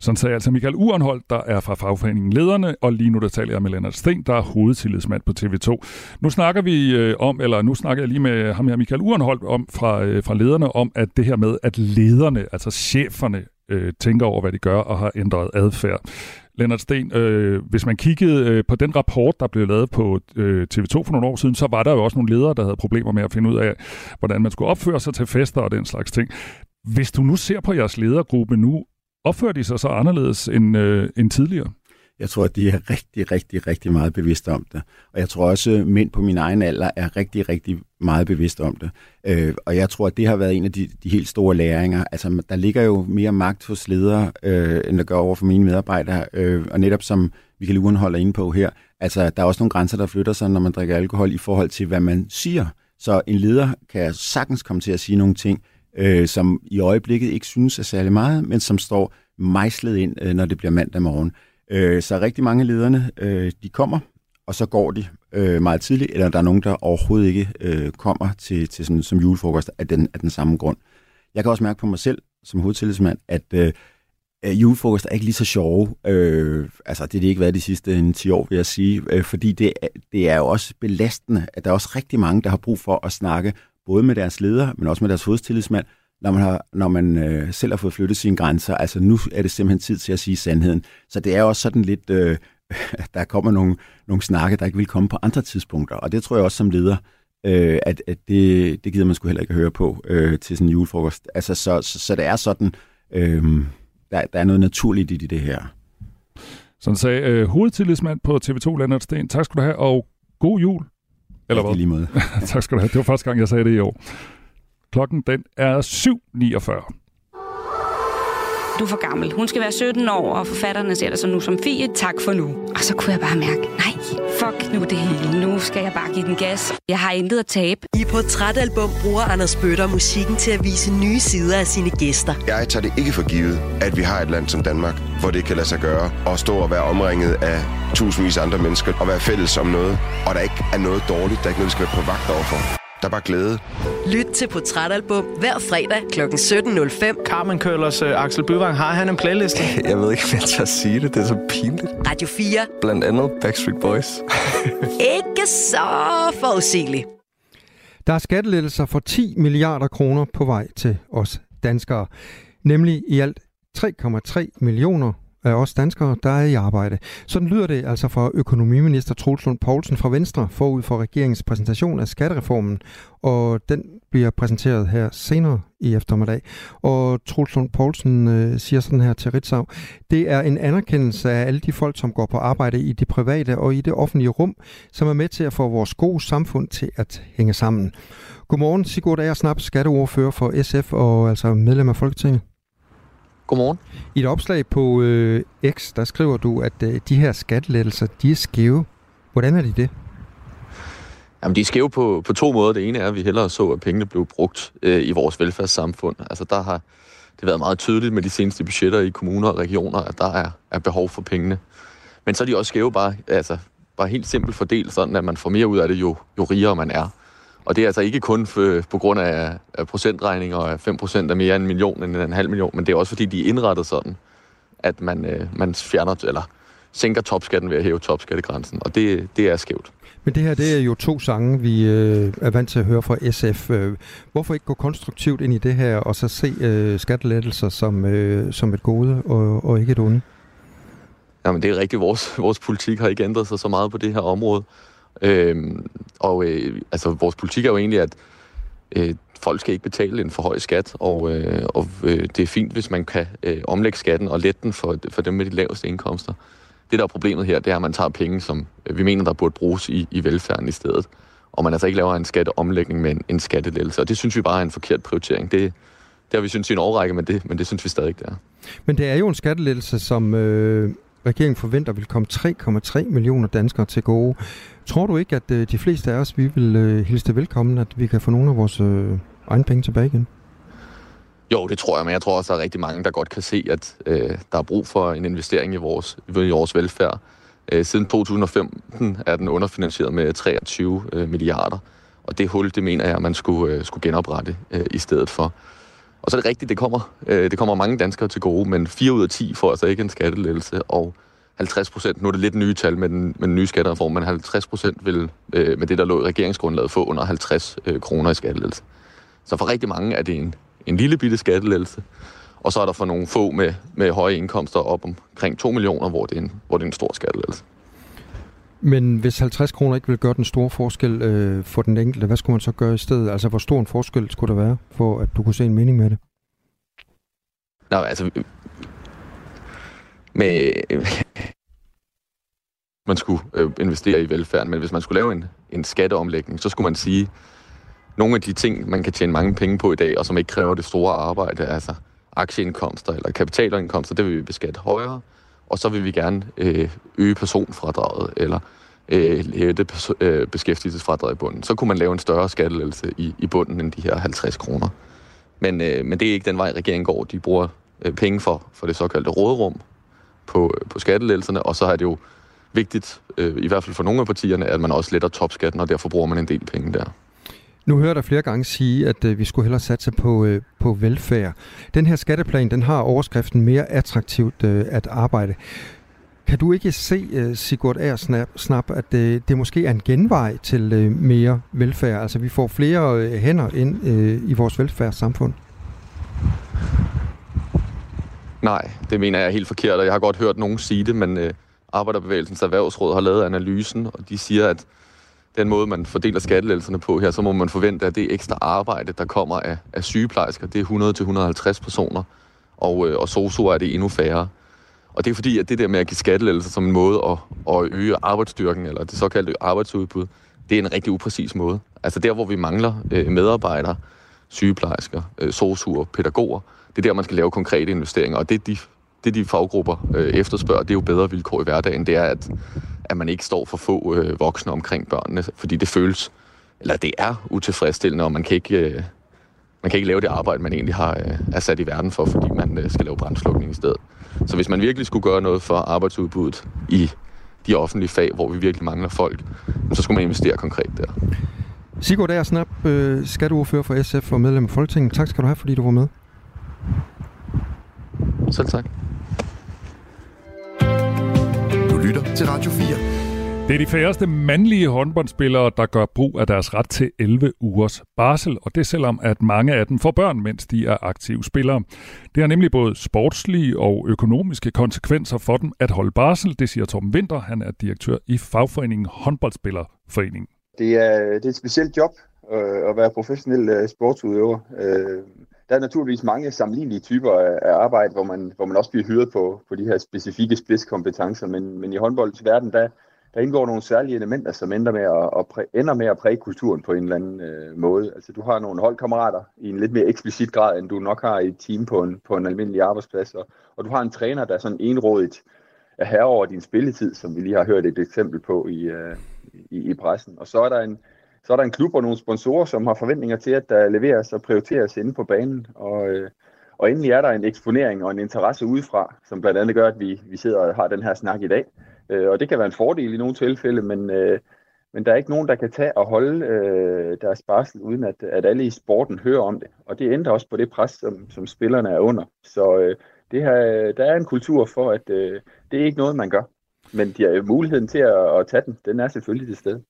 Sådan sagde altså Michael Urenholdt, der er fra fagforeningen Lederne, og lige nu der taler jeg med Lennart Sten, der er hovedtillidsmand på TV2. Nu snakker vi øh, om, eller nu snakker jeg lige med ham her, Michael Urenholdt, om, fra, øh, fra Lederne, om at det her med, at lederne, altså cheferne, øh, tænker over, hvad de gør og har ændret adfærd. Lennart Sten, øh, hvis man kiggede øh, på den rapport, der blev lavet på øh, TV2 for nogle år siden, så var der jo også nogle ledere, der havde problemer med at finde ud af, hvordan man skulle opføre sig til fester og den slags ting. Hvis du nu ser på jeres ledergruppe nu, opfører de sig så anderledes end, øh, end tidligere? Jeg tror, at de er rigtig, rigtig, rigtig meget bevidste om det. Og jeg tror også, at mænd på min egen alder er rigtig, rigtig meget bevidste om det. Øh, og jeg tror, at det har været en af de, de helt store læringer. Altså, der ligger jo mere magt hos ledere, øh, end der gør over for mine medarbejdere. Øh, og netop som Michael Uren holder inde på her, altså, der er også nogle grænser, der flytter sig, når man drikker alkohol i forhold til, hvad man siger. Så en leder kan sagtens komme til at sige nogle ting, øh, som i øjeblikket ikke synes er særlig meget, men som står mejslet ind, øh, når det bliver mandag morgen. Øh, så rigtig mange af lederne, øh, de kommer, og så går de øh, meget tidligt, eller der er nogen, der overhovedet ikke øh, kommer til, til sådan, som julefrokost af den, af den samme grund. Jeg kan også mærke på mig selv, som hovedtillidsmand, at øh, julefrokost er ikke lige så sjove. Øh, altså, det har det ikke været de sidste øh, en 10 år, vil jeg sige. Øh, fordi det, det er jo også belastende, at der er også rigtig mange, der har brug for at snakke både med deres leder, men også med deres hovedtillidsmand, når man, har, når man øh, selv har fået flyttet sine grænser. Altså nu er det simpelthen tid til at sige sandheden. Så det er også sådan lidt, øh, der kommer nogle, nogle snakke, der ikke vil komme på andre tidspunkter. Og det tror jeg også som leder, øh, at, at det, det gider man sgu heller ikke høre på øh, til sådan en julefrokost. Altså, så, så, så det er sådan, øh, der, der er noget naturligt i det her. Sådan sagde øh, hovedtillidsmand på TV2, Lennart Sten. Tak skal du have, og god jul. Eller hvad? lige måde. tak skal du have. Det var første gang, jeg sagde det i år. Klokken den er 7.49. Du er for gammel. Hun skal være 17 år, og forfatterne ser dig så nu som Fie. Tak for nu. Og så kunne jeg bare mærke, nej, fuck nu det hele. Nu skal jeg bare give den gas. Jeg har intet at tabe. I Portrætalbum bruger Anders Bøtter musikken til at vise nye sider af sine gæster. Jeg tager det ikke for givet, at vi har et land som Danmark, hvor det kan lade sig gøre at stå og være omringet af tusindvis af andre mennesker og være fælles om noget, og der ikke er noget dårligt, der er ikke noget, vi skal være på vagt overfor. Der er bare glæde. Lyt til Portrætalbum hver fredag kl. 17.05. Carmen Køllers uh, Axel Byvang, har han en playlist? Jeg ved ikke, om jeg tør sige det. Det er så pinligt. Radio 4. Blandt andet Backstreet Boys. ikke så forudsigeligt. Der er skattelettelser for 10 milliarder kroner på vej til os danskere. Nemlig i alt 3,3 millioner af os danskere, der er i arbejde. Sådan lyder det altså fra økonomiminister Troels Lund Poulsen fra Venstre forud for regeringens præsentation af skattereformen, og den bliver præsenteret her senere i eftermiddag. Og Troels Lund Poulsen øh, siger sådan her til Ritzau, det er en anerkendelse af alle de folk, som går på arbejde i det private og i det offentlige rum, som er med til at få vores gode samfund til at hænge sammen. Godmorgen, Sigurd Aersnap, skatteordfører for SF og altså medlem af Folketinget. Godmorgen. I et opslag på øh, X, der skriver du, at øh, de her skattelettelser, de er skæve. Hvordan er de det? Jamen, de er skæve på, på to måder. Det ene er, at vi hellere så, at pengene blev brugt øh, i vores velfærdssamfund. Altså, der har det været meget tydeligt med de seneste budgetter i kommuner og regioner, at der er, er behov for pengene. Men så er de også skæve bare, altså, bare helt simpelt fordelt, sådan at man får mere ud af det, jo, jo rigere man er. Og det er altså ikke kun for, på grund af, af procentregninger, og 5% er mere end en million end en halv million, men det er også fordi, de er indrettet sådan, at man, øh, man fjerner, eller sænker topskatten ved at hæve topskattegrænsen, og det, det er skævt. Men det her, det er jo to sange, vi øh, er vant til at høre fra SF. Øh, hvorfor ikke gå konstruktivt ind i det her, og så se øh, skattelettelser som, øh, som et gode, og, og ikke et onde? Jamen, det er rigtigt. Vores, vores politik har ikke ændret sig så meget på det her område. Øhm, og øh, altså, vores politik er jo egentlig, at øh, folk skal ikke betale en for høj skat, og, øh, og øh, det er fint, hvis man kan øh, omlægge skatten og lette den for, for dem med de laveste indkomster. Det, der er problemet her, det er, at man tager penge, som øh, vi mener, der burde bruges i, i velfærden i stedet. Og man altså ikke laver en skatteomlægning med en, en skattelettelse. Og det synes vi bare er en forkert prioritering. Det, det har vi synes i en overrække, men det, men det synes vi stadig ikke, det er. Men det er jo en skattelettelse, som øh, regeringen forventer vil komme 3,3 millioner danskere til gode. Tror du ikke, at øh, de fleste af os, vi vil øh, hilse det velkommen, at vi kan få nogle af vores øh, egne penge tilbage igen? Jo, det tror jeg, men jeg tror også, der er rigtig mange, der godt kan se, at øh, der er brug for en investering i vores, i vores velfærd. Øh, siden 2015 er den underfinansieret med 23 øh, milliarder, og det hul, det mener jeg, man skulle, øh, skulle genoprette øh, i stedet for. Og så er det rigtigt, det kommer, øh, det kommer mange danskere til gode, men 4 ud af 10 får altså ikke en skattelettelse, og 50 procent, nu er det lidt nye tal med den, med den nye skattereform, men 50 procent vil øh, med det, der lå i regeringsgrundlaget, få under 50 øh, kroner i skattelettelse. Så for rigtig mange er det en, en lille bitte skattelettelse, og så er der for nogle få med, med høje indkomster op omkring 2 millioner, hvor det er en, hvor det er en stor skattelettelse. Men hvis 50 kroner ikke vil gøre den store forskel øh, for den enkelte, hvad skulle man så gøre i stedet? Altså, hvor stor en forskel skulle der være, for at du kunne se en mening med det? Nå, altså, med, øh, man skulle øh, investere i velfærden, men hvis man skulle lave en, en skatteomlægning, så skulle man sige, nogle af de ting, man kan tjene mange penge på i dag, og som ikke kræver det store arbejde, altså aktieindkomster eller kapitalindkomster, det vil vi beskatte højere, og så vil vi gerne øh, øge personfradraget, eller øh, hæve det øh, beskæftigelsesfradrag i bunden. Så kunne man lave en større skattelettelse i, i bunden end de her 50 kroner. Men, øh, men det er ikke den vej, regeringen går. De bruger øh, penge for, for det såkaldte rådrum, på, på skattelettelserne, og så er det jo vigtigt, øh, i hvert fald for nogle af partierne, at man også letter topskatten, og derfor bruger man en del penge der. Nu hører der flere gange sige, at øh, vi skulle hellere satse på, øh, på velfærd. Den her skatteplan, den har overskriften mere attraktivt øh, at arbejde. Kan du ikke se, øh, Sigurd Aersnap, snap, at øh, det måske er en genvej til øh, mere velfærd? Altså vi får flere øh, hænder ind øh, i vores velfærdssamfund? Nej, det mener jeg er helt forkert, og jeg har godt hørt nogen sige det, men øh, Arbejderbevægelsens Erhvervsråd har lavet analysen, og de siger, at den måde, man fordeler skattelettelserne på her, så må man forvente, at det ekstra arbejde, der kommer af, af sygeplejersker, det er 100-150 personer, og, øh, og sosuer er det endnu færre. Og det er fordi, at det der med at give skattelettelser som en måde at, at øge arbejdsstyrken, eller det såkaldte arbejdsudbud, det er en rigtig upræcis måde. Altså der, hvor vi mangler øh, medarbejdere, sygeplejersker, øh, sosuer, pædagoger, det er der, man skal lave konkrete investeringer. Og det, de, det de faggrupper øh, efterspørger, det er jo bedre vilkår i hverdagen. Det er, at, at man ikke står for få øh, voksne omkring børnene, fordi det føles, eller det er utilfredsstillende, og man kan ikke... Øh, man kan ikke lave det arbejde, man egentlig har øh, er sat i verden for, fordi man øh, skal lave brændslukning i stedet. Så hvis man virkelig skulle gøre noget for arbejdsudbuddet i de offentlige fag, hvor vi virkelig mangler folk, så skulle man investere konkret der. Sigurd Aersnap, øh, skatteordfører for SF og medlem af Folketinget. Tak skal du have, fordi du var med. Selv tak. Du lytter til Radio 4. Det er de færreste mandlige håndboldspillere, der gør brug af deres ret til 11 ugers barsel, og det selvom at mange af dem får børn, mens de er aktive spillere. Det har nemlig både sportslige og økonomiske konsekvenser for dem at holde barsel, det siger Torben Winter, han er direktør i fagforeningen Håndboldspillerforeningen. Det er, det er et specielt job øh, at være professionel øh, sportsudøver. Øh, der er naturligvis mange sammenlignelige typer af, arbejde, hvor man, hvor man også bliver hyret på, på de her specifikke spidskompetencer, men, men i håndboldens verden, der, der indgår nogle særlige elementer, som ender med at, at præ, ender med at præge kulturen på en eller anden øh, måde. Altså du har nogle holdkammerater i en lidt mere eksplicit grad, end du nok har i et team på en, på en almindelig arbejdsplads, og, og du har en træner, der sådan enrådigt er herre over din spilletid, som vi lige har hørt et eksempel på i, øh, i, i pressen. Og så er der en, så er der en klub og nogle sponsorer, som har forventninger til, at der leveres og prioriteres inde på banen. Og, øh, og endelig er der en eksponering og en interesse udefra, som blandt andet gør, at vi, vi sidder og har den her snak i dag. Øh, og det kan være en fordel i nogle tilfælde, men, øh, men der er ikke nogen, der kan tage og holde øh, deres barsel, uden at, at alle i sporten hører om det. Og det ændrer også på det pres, som, som spillerne er under. Så øh, det her, der er en kultur for, at øh, det er ikke noget, man gør. Men de har muligheden til at, at tage den, den er selvfølgelig til stede.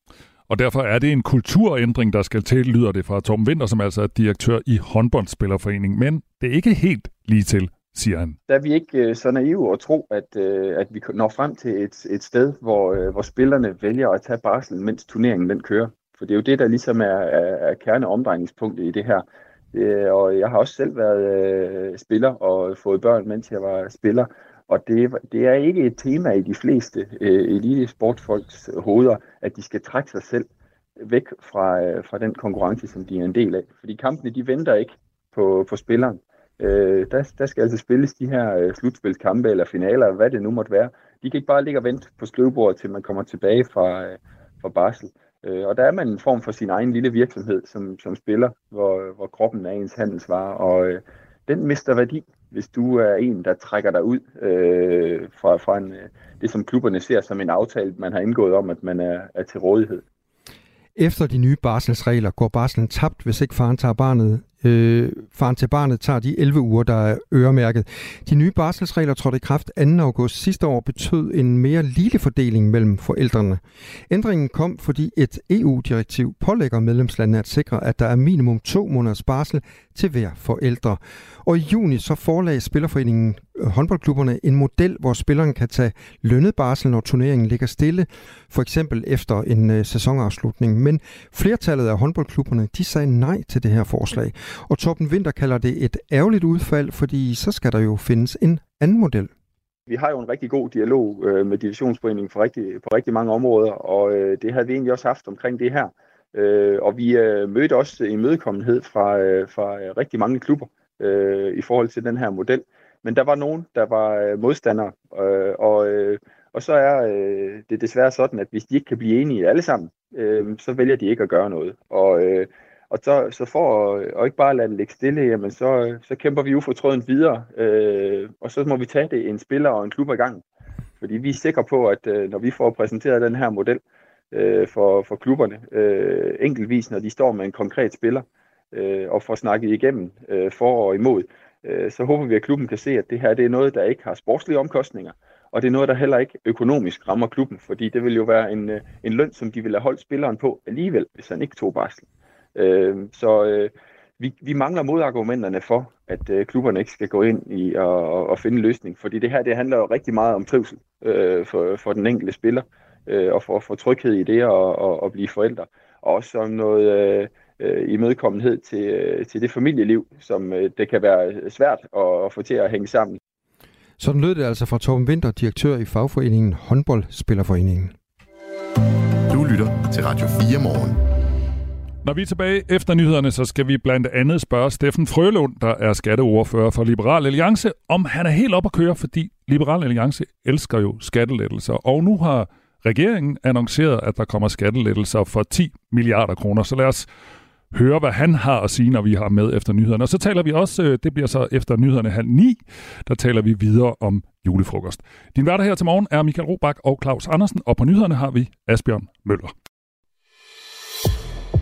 Og derfor er det en kulturændring, der skal til, lyder det fra Tom Winter, som altså er direktør i håndboldspillerforeningen. Men det er ikke helt lige til, siger han. Der er vi ikke øh, så naive at tro, at, øh, at vi når frem til et, et sted, hvor, øh, hvor spillerne vælger at tage barsel, mens turneringen den kører. For det er jo det, der ligesom er, er, er kerneomdrejningspunktet i det her. Øh, og jeg har også selv været øh, spiller og fået børn, mens jeg var spiller. Og det, det er ikke et tema i de fleste øh, elite sportsfolks hoveder, at de skal trække sig selv væk fra, øh, fra den konkurrence, som de er en del af. Fordi kampene, de venter ikke på, på spilleren. Øh, der, der skal altså spilles de her øh, slutspilskampe eller finaler, hvad det nu måtte være. De kan ikke bare ligge og vente på skrivebordet, til man kommer tilbage fra, øh, fra barsel. Øh, og der er man en form for sin egen lille virksomhed som, som spiller, hvor, hvor kroppen er ens handelsvare, og øh, den mister værdi, hvis du er en, der trækker dig ud øh, fra, fra en, øh, det, som klubberne ser som en aftale, man har indgået om, at man er, er til rådighed. Efter de nye barselsregler går barslen tabt, hvis ikke faren tager barnet Øh, faren til barnet tager de 11 uger, der er øremærket. De nye barselsregler trådte i kraft 2. august sidste år betød en mere lille fordeling mellem forældrene. Ændringen kom, fordi et EU-direktiv pålægger medlemslandene at sikre, at der er minimum to måneders barsel til hver forældre. Og i juni så forelagde Spillerforeningen øh, håndboldklubberne en model, hvor spilleren kan tage lønnet barsel, når turneringen ligger stille, for eksempel efter en øh, sæsonafslutning. Men flertallet af håndboldklubberne, de sagde nej til det her forslag. Og Torben Winter kalder det et ærgerligt udfald, fordi så skal der jo findes en anden model. Vi har jo en rigtig god dialog øh, med divisionsforeningen på rigtig, på rigtig mange områder, og øh, det havde vi egentlig også haft omkring det her. Øh, og vi øh, mødte også imødekommenhed fra, øh, fra øh, rigtig mange klubber øh, i forhold til den her model. Men der var nogen, der var øh, modstandere, øh, og, øh, og så er øh, det desværre sådan, at hvis de ikke kan blive enige alle sammen, øh, så vælger de ikke at gøre noget. Og, øh, og så, så for at, og ikke bare lade det ligge stille, jamen så, så kæmper vi ufortrødent videre, øh, og så må vi tage det en spiller og en klub i gang. Fordi vi er sikre på, at øh, når vi får præsenteret den her model øh, for, for klubberne, øh, enkeltvis når de står med en konkret spiller, øh, og får snakket igennem øh, for og imod, øh, så håber vi, at klubben kan se, at det her det er noget, der ikke har sportslige omkostninger, og det er noget, der heller ikke økonomisk rammer klubben, fordi det vil jo være en, øh, en løn, som de ville have holdt spilleren på alligevel, hvis han ikke tog barsel. Øh, så øh, vi, vi mangler modargumenterne for, at øh, klubberne ikke skal gå ind i og, og finde en løsning, fordi det her det handler jo rigtig meget om trivsel øh, for, for den enkelte spiller, øh, og for, for tryghed i det og, og, og blive forældre. Og også om noget, øh, øh, imødekommenhed til, øh, til det familieliv, som øh, det kan være svært at, at få til at hænge sammen. Sådan lød det altså fra Torben Winter, direktør i fagforeningen Håndboldspillerforeningen. Du lytter til Radio 4 morgen. Når vi er tilbage efter nyhederne, så skal vi blandt andet spørge Steffen Frølund, der er skatteordfører for Liberal Alliance, om han er helt op at køre, fordi Liberal Alliance elsker jo skattelettelser. Og nu har regeringen annonceret, at der kommer skattelettelser for 10 milliarder kroner. Så lad os høre, hvad han har at sige, når vi har med efter nyhederne. Og så taler vi også, øh, det bliver så efter nyhederne halv ni, der taler vi videre om julefrokost. Din værter her til morgen er Michael Robach og Claus Andersen, og på nyhederne har vi Asbjørn Møller.